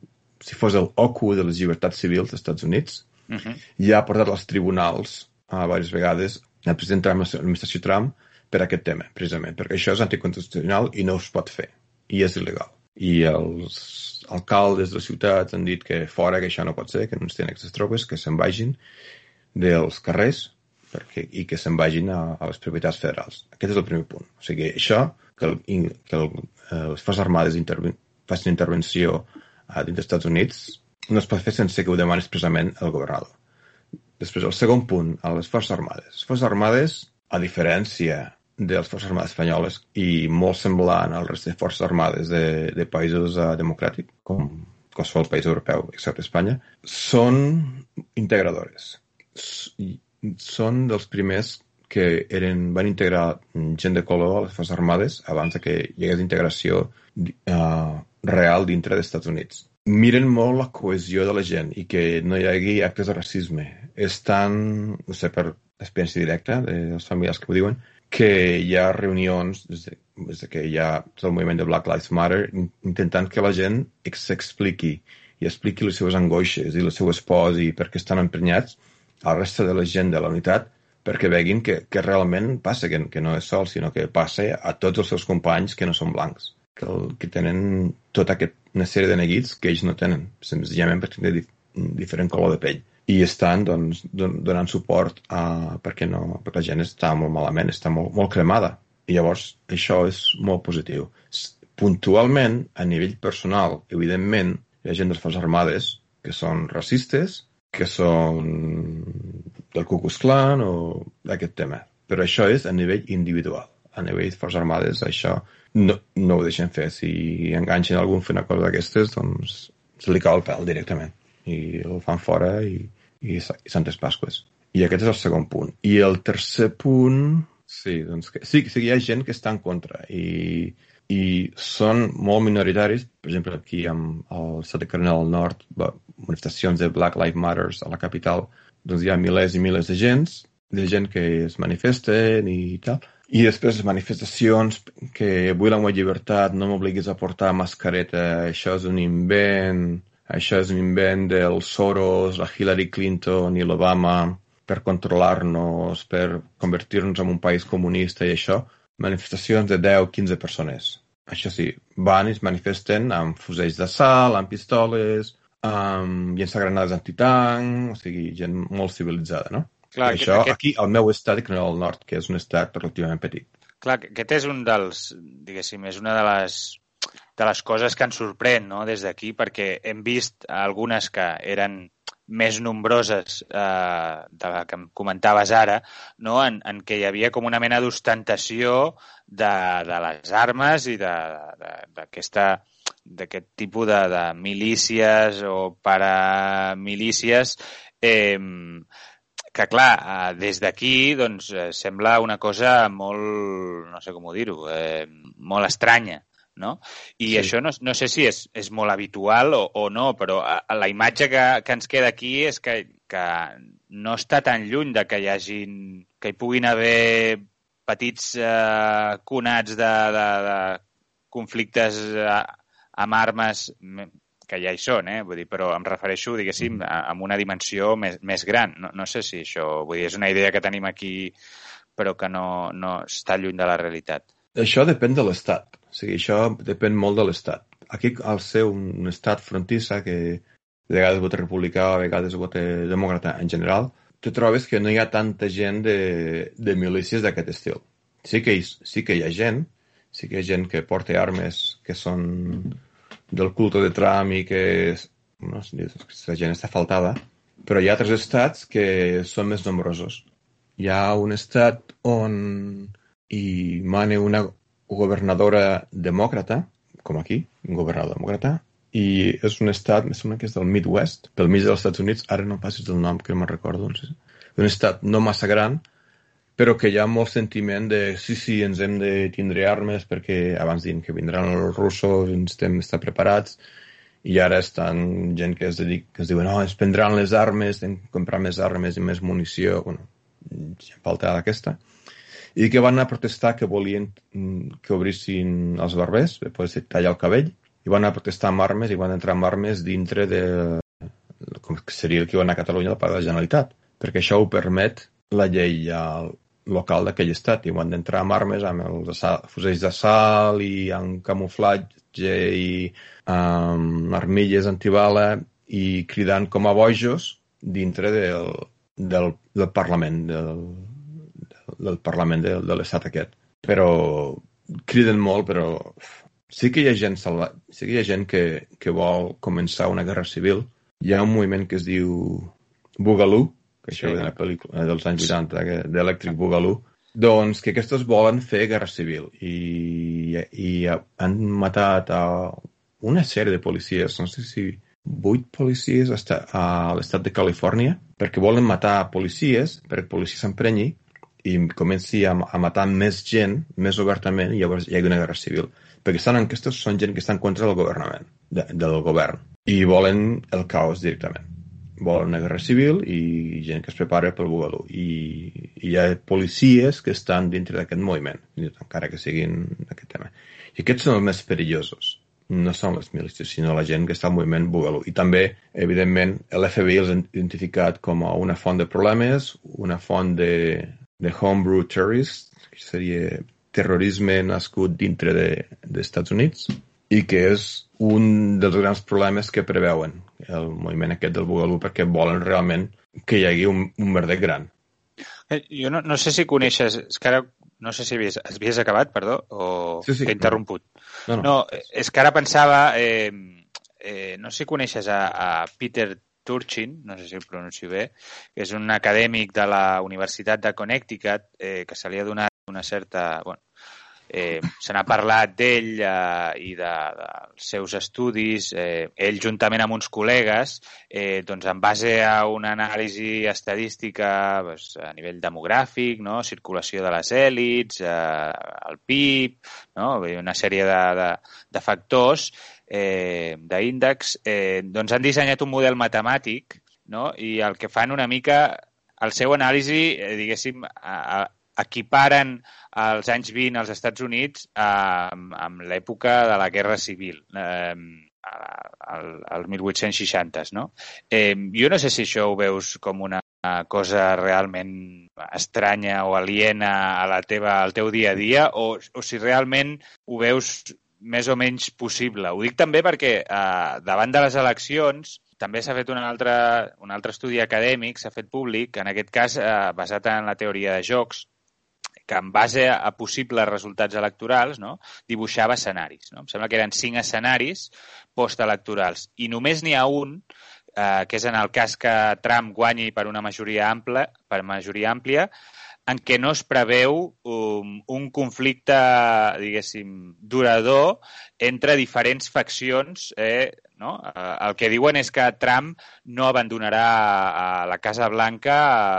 si fos el OCU de les llibertats civils dels Estats Units, uh -huh. ja ha portat als tribunals a diverses vegades el president Trump, l'administració Trump, per aquest tema, precisament, perquè això és anticonstitucional i no es pot fer, i és il·legal. I els alcaldes de les ciutats han dit que fora, que això no pot ser, que no ens tenen aquestes tropes, que se'n vagin dels carrers perquè, i que se'n vagin a, a les propietats federals. Aquest és el primer punt. O sigui, això, que, el, que el, eh, les forces armades interven facin intervenció a dins dels Estats Units, no es pot fer sense que ho demani expressament el governador. Després, el segon punt, a les forces armades. Les forces armades, a diferència de les Forces Armades Espanyoles i molt semblant al rest de Forces Armades de, de països uh, democràtics, com qualsevol país europeu, excepte Espanya, són integradores. Són dels primers que eren, van integrar gent de color a les Forces Armades abans que hi hagués integració uh, real dintre dels Estats Units. Miren molt la cohesió de la gent i que no hi hagi actes de racisme. Estan, no sé, per experiència directa de les famílies que ho diuen, que hi ha reunions des de, des de que hi ha el moviment de Black Lives Matter intentant que la gent s'expliqui i expliqui les seves angoixes i les seues pors i per què estan emprenyats a la resta de la gent de la unitat perquè veguin que, que realment passa, que, que no és sol, sinó que passa a tots els seus companys que no són blancs, que, el, que tenen tota aquest, una sèrie de neguits que ells no tenen, senzillament perquè tenen dif diferent color de pell i estan doncs, donant suport a, perquè, no, perquè la gent està molt malament, està molt, molt cremada. I llavors això és molt positiu. Puntualment, a nivell personal, evidentment, hi ha gent de les Forces Armades que són racistes, que són del Ku Klux Klan o d'aquest tema. Però això és a nivell individual. A nivell de Forces Armades això no, no ho deixen fer. Si enganxen algú fent una cosa d'aquestes, doncs se li cau el pèl directament i el fan fora i, i, i Santes Pasques. I aquest és el segon punt. I el tercer punt, sí, doncs que, sí, sí, hi ha gent que està en contra i, i són molt minoritaris. Per exemple, aquí amb el estat de Carolina del Nord, manifestacions de Black Lives Matter a la capital, doncs hi ha milers i milers de gent, de gent que es manifesten i tal. I després manifestacions que vull la meva llibertat, no m'obliguis a portar mascareta, això és un invent, això és un invent del Soros, la Hillary Clinton i l'Obama per controlar-nos, per convertir-nos en un país comunista i això. Manifestacions de 10-15 persones. Això sí, van i es manifesten amb fusells de sal, amb pistoles, amb llençar granades antitanc, o sigui, gent molt civilitzada, no? Clar, I això aquest... aquí, al meu estat, que no del nord, que és un estat relativament petit. Clar, aquest és un dels, diguéssim, és una de les, de les coses que ens sorprèn no? des d'aquí, perquè hem vist algunes que eren més nombroses eh, de la que em comentaves ara, no? en, en què hi havia com una mena d'ostentació de, de les armes i d'aquesta d'aquest tipus de, de milícies o paramilícies eh, que clar, eh, des d'aquí doncs, eh, sembla una cosa molt, no sé com dir-ho, eh, molt estranya, no? I sí. això no, no sé si és, és molt habitual o, o no, però a, a la imatge que, que ens queda aquí és que, que no està tan lluny de que hi hagin, que hi puguin haver petits eh, conats de, de, de conflictes eh, amb armes que ja hi són, eh? Vull dir, però em refereixo, diguéssim, mm. a, a una dimensió més, més gran. No, no sé si això... Vull dir, és una idea que tenim aquí però que no, no està lluny de la realitat. Això depèn de l'Estat. O sigui, això depèn molt de l'Estat. Aquí, al ser un estat frontissa que de vegades vota republicà, a vegades vota demòcrata en general, tu trobes que no hi ha tanta gent de, de milícies d'aquest estil. Sí que, hi, sí que hi ha gent, sí que hi ha gent que porta armes que són del culte de Trump i que no, la gent està faltada, però hi ha altres estats que són més nombrosos. Hi ha un estat on hi mana una governadora demòcrata, com aquí, un governador demòcrata, i és un estat, em sembla que és del Midwest, pel mig dels Estats Units, ara no passis del nom que me'n recordo, un estat no massa gran, però que hi ha molt sentiment de sí, sí, ens hem de tindre armes perquè abans diuen que vindran els russos, ens estem estar preparats, i ara estan gent que es, dedica, que es diuen no, oh, es prendran les armes, hem de comprar més armes i més munició, bueno, ja falta aquesta, i que van a protestar que volien que obrissin els barbers, després de tallar el cabell, i van a protestar amb armes i van entrar amb armes dintre de com seria el que va anar a Catalunya del Parc de la Generalitat, perquè això ho permet la llei al, local d'aquell estat i van d'entrar amb armes, amb els fusells d'assalt i amb camuflatge i amb armilles antibala i cridant com a bojos dintre del, del, del Parlament, del, del Parlament de, de l'estat aquest. Però criden molt, però sí que hi ha gent salva... sí que hi ha gent que, que vol començar una guerra civil. Hi ha un moviment que es diu Boogaloo, que això sí. de la pel·lícula dels anys 80, d'Electric Boogaloo, doncs que aquests volen fer guerra civil i, i han matat a una sèrie de policies, no sé si vuit policies a l'estat de Califòrnia, perquè volen matar policies, perquè policia s'emprenyi i comenci a, a matar més gent, més obertament, i llavors hi ha una guerra civil. Perquè estan enquestes són gent que estan contra del governament, de, del govern, i volen el caos directament volen una guerra civil i gent que es prepara pel Bugalú. I, I hi ha policies que estan dintre d'aquest moviment, encara que siguin d'aquest tema. I aquests són els més perillosos. No són les milícies, sinó la gent que està al moviment Bugalú. I també, evidentment, l'FBI els ha identificat com a una font de problemes, una font de, de homebrew terrorist, que seria terrorisme nascut dintre d'Estats de, Estats Units, i que és un dels grans problemes que preveuen el moviment aquest del Bugalú perquè volen realment que hi hagi un, un merder gran. Eh, jo no, no sé si coneixes, és que ara no sé si havies, havies acabat, perdó, o sí, sí, t'he interromput. No, no. no, és que ara pensava, eh, eh, no sé si coneixes a, a Peter Turchin, no sé si el pronuncio bé, que és un acadèmic de la Universitat de Connecticut eh, que se li ha donat una certa... Bueno, Eh, se n'ha parlat d'ell eh, i de, dels seus estudis. Eh, ell, juntament amb uns col·legues, eh, doncs en base a una anàlisi estadística doncs, a nivell demogràfic, no? circulació de les èlits, eh, el PIB, no? una sèrie de, de, de factors, eh, d'índex, eh, doncs han dissenyat un model matemàtic no? i el que fan una mica el seu anàlisi, eh, diguéssim, a, equiparen als anys 20 als Estats Units eh, amb, amb l'època de la Guerra Civil, eh, al, al 1860s, no? Eh, jo no sé si això ho veus com una cosa realment estranya o aliena a la teva, al teu dia a dia o, o si realment ho veus més o menys possible. Ho dic també perquè eh, davant de les eleccions també s'ha fet un altre, un altre estudi acadèmic, s'ha fet públic, en aquest cas eh, basat en la teoria de jocs, que en base a, possibles resultats electorals no, dibuixava escenaris. No? Em sembla que eren cinc escenaris postelectorals i només n'hi ha un eh, que és en el cas que Trump guanyi per una majoria ampla, per majoria àmplia, en què no es preveu um, un conflicte, diguéssim, durador entre diferents faccions. Eh, no? Eh, el que diuen és que Trump no abandonarà a la Casa Blanca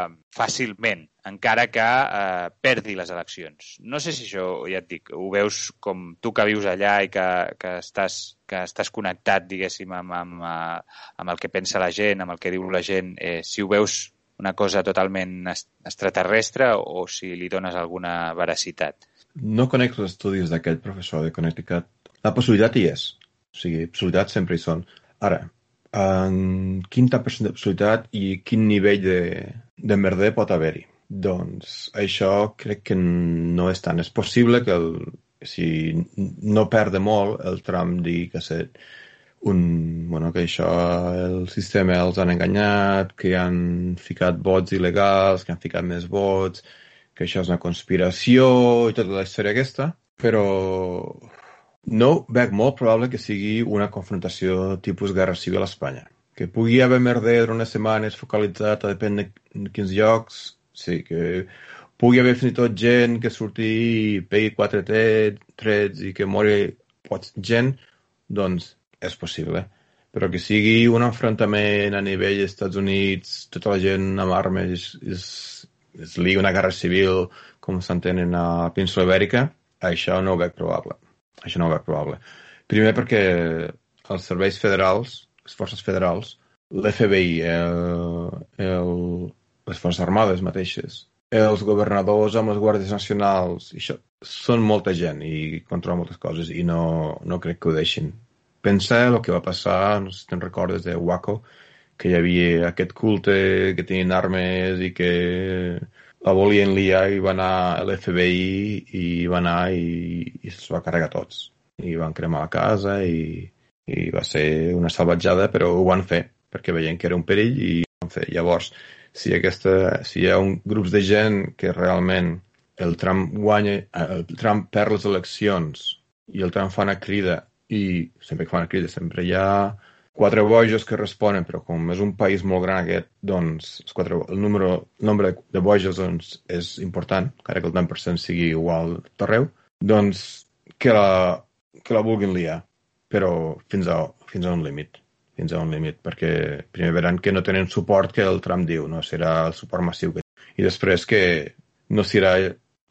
eh, fàcilment, encara que eh, perdi les eleccions. No sé si això, ja et dic, ho veus com tu que vius allà i que, que, estàs, que estàs connectat, diguéssim, amb, amb, eh, amb el que pensa la gent, amb el que diu la gent, eh, si ho veus una cosa totalment extraterrestre o si li dones alguna veracitat. No conec els estudis d'aquell professor de Connecticut. La possibilitat hi és. O sigui, possibilitats sempre hi són. Ara, en quin tant de possibilitat i quin nivell de, de merder pot haver-hi? Doncs això crec que no és tant. És possible que el, si no perde molt el tram digui que ser un, bueno, que això el sistema els han enganyat, que han ficat vots il·legals, que han ficat més vots, que això és una conspiració i tota la història aquesta, però no veig molt probable que sigui una confrontació tipus guerra civil a Espanya. Que pugui haver merder unes setmanes focalitzat a depèn de quins llocs, sí, que pugui haver fins i tot gent que surti i pegui quatre trets i que mori gent, doncs és possible. Però que sigui un enfrontament a nivell dels Estats Units, tota la gent amb armes es, es liga una guerra civil com s'entenen a Península Ibèrica, això no ho veig probable. Això no ho veig probable. Primer perquè els serveis federals, les forces federals, l'FBI, el, les forces armades mateixes, els governadors amb les guàrdies nacionals, això són molta gent i controlen moltes coses i no, no crec que ho deixin pensa el que va passar, no sé si te'n recordes, de Waco, que hi havia aquest culte que tenien armes i que la volien liar i va anar a l'FBI i va anar i, i se'ls va carregar tots. I van cremar la casa i, i va ser una salvatjada, però ho van fer perquè veien que era un perill i ho van fer. Llavors, si, aquesta, si hi ha un, grups de gent que realment el Trump guanya, el Trump perd les eleccions i el Trump fa una crida i sempre que fan la crisi sempre hi ha quatre bojos que responen, però com és un país molt gran aquest, doncs els quatre, el, número, el nombre de bojos doncs, és important, encara que el 10% sigui igual tot arreu, doncs que la, que la vulguin liar, però fins a, fins a un límit fins a un límit, perquè primer veran que no tenen suport que el Trump diu, no serà el suport massiu que i després que no serà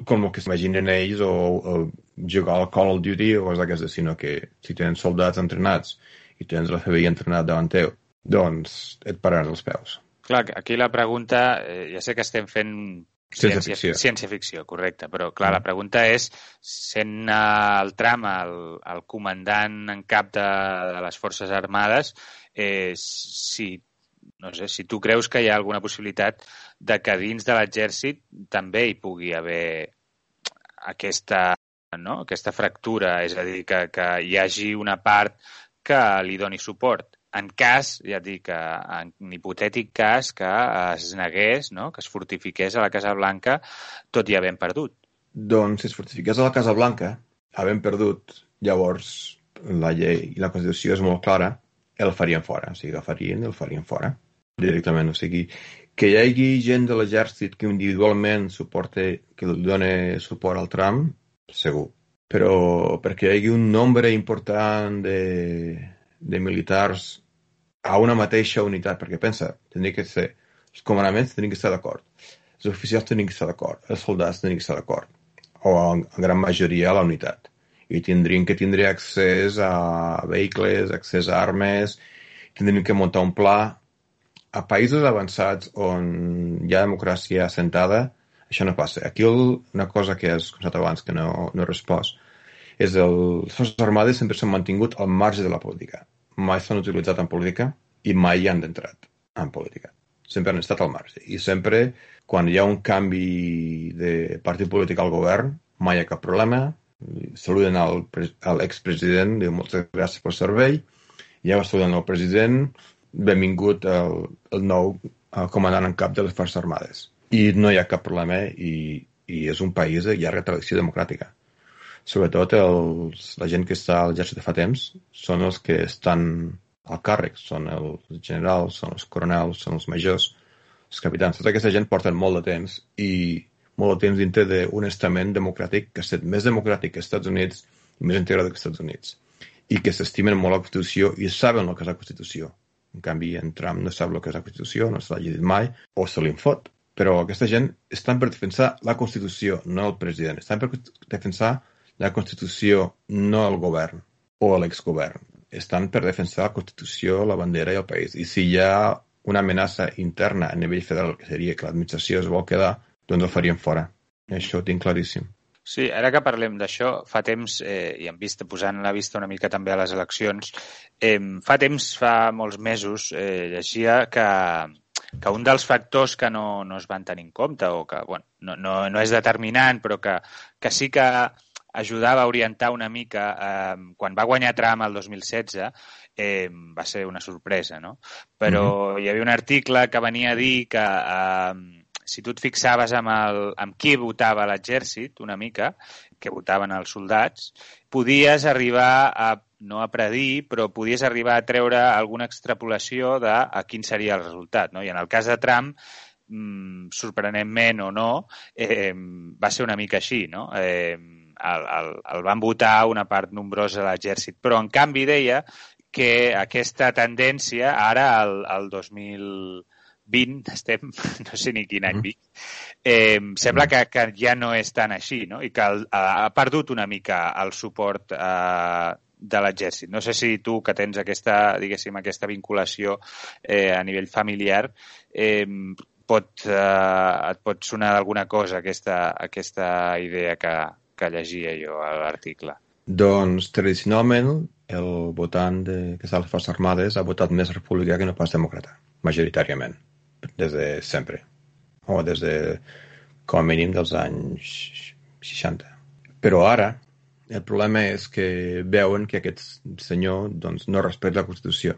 com el que s'imaginen ells o, o jugar al Call of Duty o coses d'aquestes, sinó que si tens soldats entrenats i tens la FBI entrenat davant teu, doncs et pararan els peus. Clar, aquí la pregunta, eh, ja sé que estem fent ciència, ficció. Ciència ficció, correcte. Però, clar, la mm. pregunta és, sent el tram el, el comandant en cap de, de les Forces Armades, eh, si, no sé, si tu creus que hi ha alguna possibilitat de que dins de l'exèrcit també hi pugui haver aquesta no? aquesta fractura, és a dir, que, que hi hagi una part que li doni suport. En cas, ja et dic, en hipotètic cas que es negués, no? que es fortifiqués a la Casa Blanca, tot i havent perdut. Doncs si es fortifiqués a la Casa Blanca, havent perdut, llavors la llei i la Constitució és molt clara, el farien fora. O sigui, agafarien i el farien fora directament. O sigui, que hi hagi gent de l'exèrcit que individualment suporte, que dona suport al Trump, segur. Però perquè hi hagi un nombre important de, de militars a una mateixa unitat, perquè pensa, tindria que ser, els comandaments tindrien que estar d'acord, els oficials tindrien que estar d'acord, els soldats tindrien que estar d'acord, o en gran majoria a la unitat. I tindrien que tindre accés a vehicles, accés a armes, tindrien que muntar un pla. A països avançats on hi ha democràcia assentada, això no passa. Aquí el, una cosa que has comentat abans que no, no he respost és el, les Forces Armades sempre s'han mantingut al marge de la política. Mai s'han utilitzat en política i mai hi han d'entrat en política. Sempre han estat al marge. I sempre, quan hi ha un canvi de partit polític al govern, mai hi ha cap problema. Saluden al, al expresident, diu moltes gràcies pel servei. Ja va saludant el president, benvingut el, el nou el comandant en cap de les Forces Armades i no hi ha cap problema i i és un país de llarga tradició democràtica. Sobretot els, la gent que està a l'exèrcit fa temps són els que estan al càrrec, són els generals, són els coronels, són els majors, els capitans. Tota aquesta gent porten molt de temps i molt de temps dintre d'un estament democràtic que ha estat més democràtic que els Estats Units i més integrat que els Estats Units i que s'estimen molt la Constitució i saben el que és la Constitució. En canvi, en Trump no sap el que és la Constitució, no se l'ha llegit mai, o se l'infot. Però aquesta gent estan per defensar la Constitució, no el president. Estan per defensar la Constitució, no el govern o l'exgovern. Estan per defensar la Constitució, la bandera i el país. I si hi ha una amenaça interna a nivell federal, que seria que l'administració es vol quedar, doncs el farien fora. Això ho tinc claríssim. Sí, ara que parlem d'això, fa temps, eh, i en vista, posant la vista una mica també a les eleccions, eh, fa temps, fa molts mesos, eh, llegia que, que un dels factors que no, no es van tenir en compte o que bueno, no, no, no és determinant però que, que sí que ajudava a orientar una mica eh, quan va guanyar Trump el 2016 eh, va ser una sorpresa, no? Però mm -hmm. hi havia un article que venia a dir que eh, si tu et fixaves amb, el, amb qui votava l'exèrcit una mica, que votaven els soldats, podies arribar a, no a predir, però podies arribar a treure alguna extrapolació de a quin seria el resultat. No? I en el cas de Trump, mmm, sorprenentment o no, eh, va ser una mica així. No? Eh, el, el, el van votar una part nombrosa de l'exèrcit. Però, en canvi, deia que aquesta tendència, ara, al, al 2020, estem, [LAUGHS] no sé ni quin any mm-hmm. vic, eh, sembla que, que ja no és tan així, no? I que el, ha perdut una mica el suport eh, de l'exèrcit. No sé si tu, que tens aquesta, diguéssim, aquesta vinculació eh, a nivell familiar, eh, pot, eh, et pot sonar d'alguna cosa aquesta, aquesta idea que, que llegia jo a l'article? Doncs, tradicionalment, el votant de, que està a les Forces Armades ha votat més republicà que no pas demòcrata, majoritàriament, des de sempre, o des de, com a mínim, dels anys 60. Però ara, el problema és que veuen que aquest senyor doncs, no respecta la Constitució.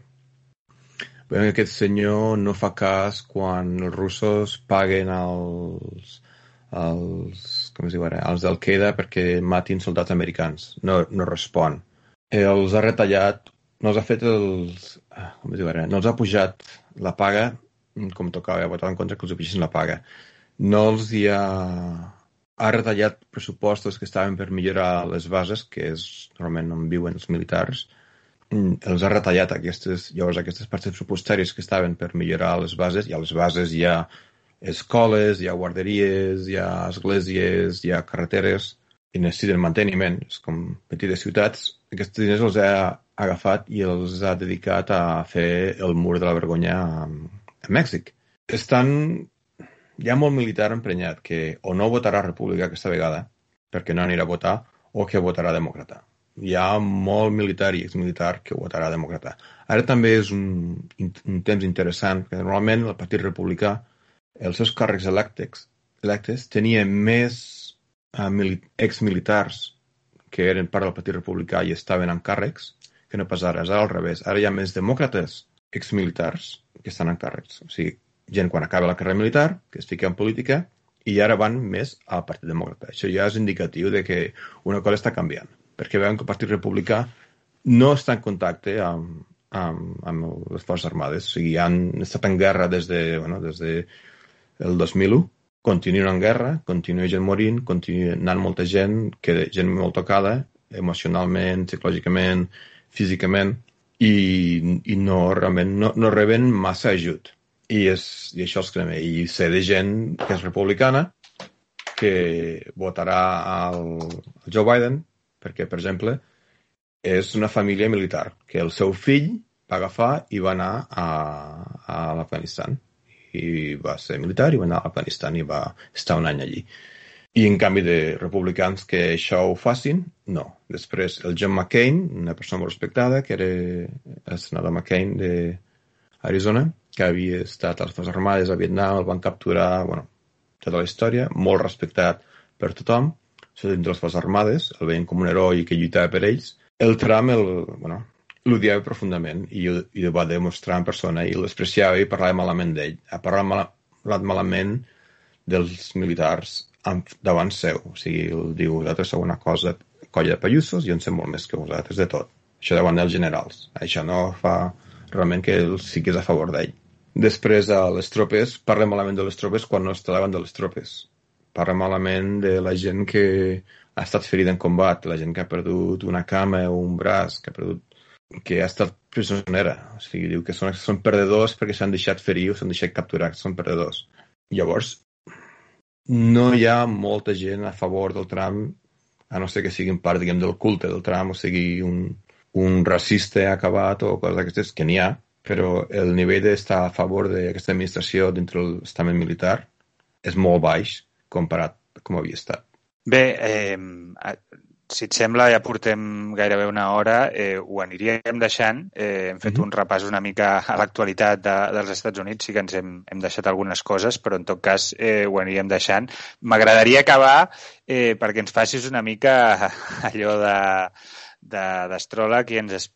Veuen que aquest senyor no fa cas quan els russos paguen els, els, com es diu ara, els d'Al-Qaeda perquè matin soldats americans. No, no respon. Els ha retallat, no els ha fet els... Com es diu ara? No els ha pujat la paga com tocava, ha votat en contra que els pugessin la paga. No els hi ha... Ha retallat pressupostos que estaven per millorar les bases, que és normalment on viuen els militars, els ha retallat aquestes, llavors aquestes parts pressupostàries que estaven per millorar les bases, i a les bases hi ha escoles, hi ha guarderies, hi ha esglésies, hi ha carreteres i necessiten manteniment, és com petites ciutats. Aquests diners els ha agafat i els ha dedicat a fer el mur de la vergonya a, a Mèxic. Estan... Hi ha molt militar emprenyat que o no votarà república aquesta vegada, perquè no anirà a votar, o que votarà demòcrata. Hi ha molt militar i exmilitar que votarà demòcrata. Ara també és un, un temps interessant, que normalment el Partit Republicà els seus càrrecs electes, electes tenien més uh, exmilitars que eren part del Partit Republicà i estaven en càrrecs que no pas ara. És al revés. Ara hi ha més demòcrates exmilitars que estan en càrrecs. O sigui, gent quan acaba la carrera militar, que es fica en política, i ara van més al Partit Demòcrata. Això ja és indicatiu de que una cosa està canviant, perquè veuen que el Partit Republicà no està en contacte amb, amb, amb les forces armades. O sigui, han estat en guerra des de, bueno, des de el 2001, continuen en guerra, continua gent morint, continua anant molta gent, que gent molt tocada, emocionalment, psicològicament, físicament, i, i no, realment no, no reben massa ajut. I, és, i això és crema. I sé de gent que és republicana que votarà al, al Joe Biden perquè, per exemple, és una família militar, que el seu fill va agafar i va anar a, a l'Afganistan i va ser militar i va anar a Afganistan i va estar un any allí. I en canvi de republicans que això ho facin, no. Després el John McCain, una persona molt respectada, que era el senador McCain d'Arizona, que havia estat a les Forces Armades a Vietnam, el van capturar, bueno, tota la història, molt respectat per tothom, sobretot entre les Forces Armades, el veien com un heroi que lluitava per ells. El Trump, el, bueno, l'odiava profundament i, i ho va demostrar en persona i l'espreciava i parlava malament d'ell. Ha parlat malament dels militars davant seu. O sigui, diu, vosaltres sou una cosa, colla de pallussos, jo en sé molt més que vosaltres de tot. Això davant dels generals. Això no fa realment que ell siguis a favor d'ell. Després, a les tropes, parla malament de les tropes quan no està davant de les tropes. Parla malament de la gent que ha estat ferida en combat, la gent que ha perdut una cama o un braç, que ha perdut que ha estat presonera. O sigui, diu que són, són perdedors perquè s'han deixat ferir o s'han deixat capturar, són perdedors. Llavors, no hi ha molta gent a favor del Trump, a no ser que siguin part, diguem, del culte del Trump, o sigui, un, un racista acabat o coses d'aquestes, que n'hi ha, però el nivell d'estar a favor d'aquesta administració dintre l'estament militar és molt baix comparat com havia estat. Bé, eh, si et sembla, ja portem gairebé una hora, eh, ho aniríem deixant. Eh, hem fet mm -hmm. un repàs una mica a l'actualitat de, dels Estats Units, sí que ens hem, hem deixat algunes coses, però en tot cas eh, ho aniríem deixant. M'agradaria acabar eh, perquè ens facis una mica [LAUGHS] allò d'astròleg i ens,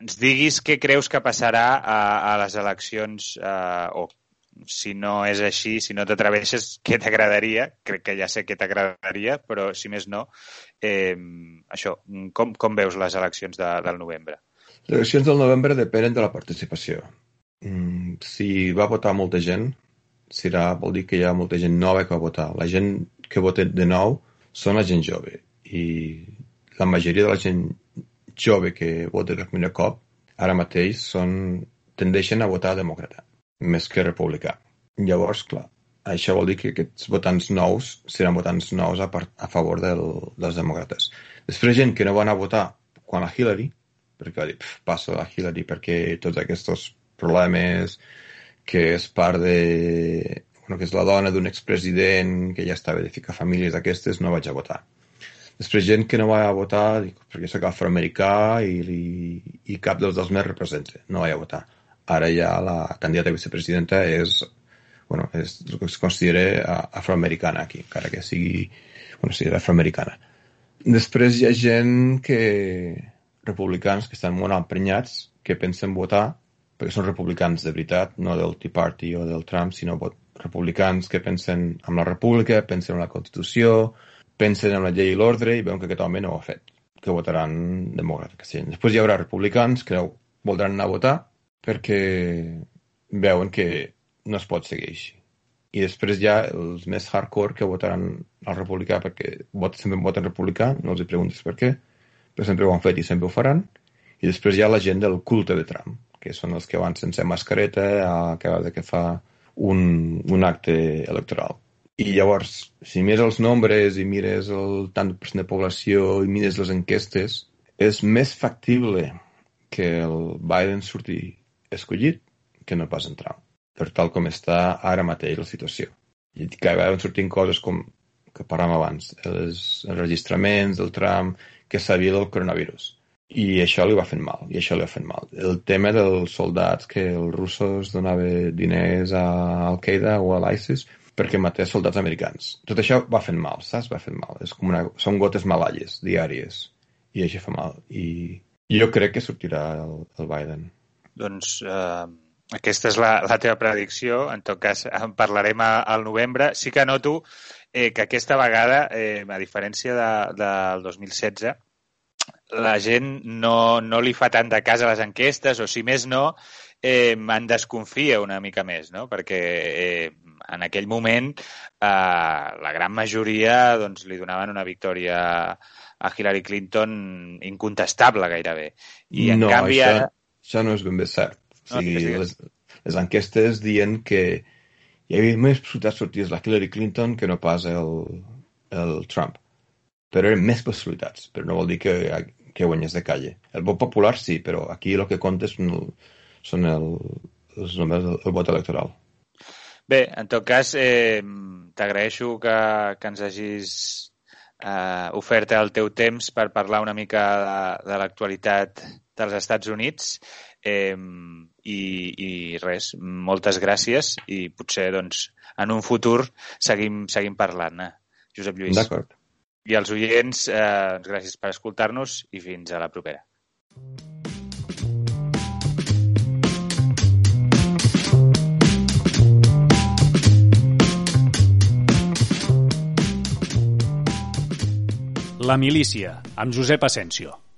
ens diguis què creus que passarà a, a les eleccions eh, o si no és així, si no t'atreveixes, què t'agradaria? Crec que ja sé què t'agradaria, però si més no, Eh, això, com, com veus les eleccions de, del novembre? Les eleccions del novembre depenen de la participació. Mm, si va votar molta gent, serà, vol dir que hi ha molta gent nova que va votar. La gent que vota de nou són la gent jove. I la majoria de la gent jove que vota per primer cop, ara mateix, són, tendeixen a votar demòcrata, més que republicà. Llavors, clar, això vol dir que aquests votants nous seran votants nous a, part, a favor del, dels demòcrates. Després gent que no van a votar quan a Hillary, perquè va dir, passo a Hillary perquè tots aquests problemes que és part de... Bueno, que és la dona d'un expresident que ja estava de ficar famílies d'aquestes, no vaig a votar. Després gent que no va a votar dic, perquè sóc afroamericà i, i, i cap dels dos més representa, no vaig a votar. Ara ja la candidata a vicepresidenta és bueno, és el que es considera afroamericana aquí, encara que sigui, bueno, sigui afroamericana. Després hi ha gent que, republicans que estan molt emprenyats, que pensen votar, perquè són republicans de veritat, no del Tea Party o del Trump, sinó republicans que pensen en la república, pensen en la Constitució, pensen en la llei i l'ordre i veuen que aquest home no ho ha fet, que votaran demòcrates. Després hi haurà republicans que voldran anar a votar perquè veuen que no es pot seguir així. I després ha els més hardcore que votaran al republicà perquè vot, sempre voten republicà, no els preguntes per què, però sempre ho han fet i sempre ho faran. I després hi ha la gent del culte de Trump, que són els que van sense mascareta a cada que fa un, un acte electoral. I llavors, si mires els nombres i mires el tant cent de població i mires les enquestes, és més factible que el Biden surti escollit que no pas en Trump per tal com està ara mateix la situació. I que van sortint coses com que parlàvem abans, els enregistraments del tram que sabia del coronavirus. I això li va fent mal, i això li va fent mal. El tema dels soldats que els russos donaven diners a Al-Qaeda o a l'ISIS perquè matés soldats americans. Tot això va fent mal, saps? Va fent mal. És com una... Són gotes malalles, diàries, i això fa mal. I jo crec que sortirà el, el Biden. Doncs eh, aquesta és la, la teva predicció. En tot cas, en parlarem a, al novembre. Sí que noto eh, que aquesta vegada, eh, a diferència de, del 2016, la gent no, no li fa tant de cas a les enquestes, o si més no, eh, en desconfia una mica més, no? perquè eh, en aquell moment eh, la gran majoria doncs, li donaven una victòria a Hillary Clinton incontestable gairebé. I en no, canvi això, ara... això no és ben bé cert. O sigui, no, les, les enquestes dient que hi havia més possibilitats sortir la Hillary Clinton que no pas el, el Trump. Però eren més possibilitats, però no vol dir que, que guanyés de calle. El vot popular sí, però aquí el que compta són, el, són el, els només el, el vot electoral. Bé, en tot cas, eh, t'agraeixo que, que ens hagis eh, ofert el teu temps per parlar una mica de, de l'actualitat dels Estats Units Eh, i, I res, moltes gràcies i potser doncs, en un futur seguim, seguim parlant, eh? Josep Lluís. D'acord. I als oients, eh, gràcies per escoltar-nos i fins a la propera. La milícia, amb Josep Asensio.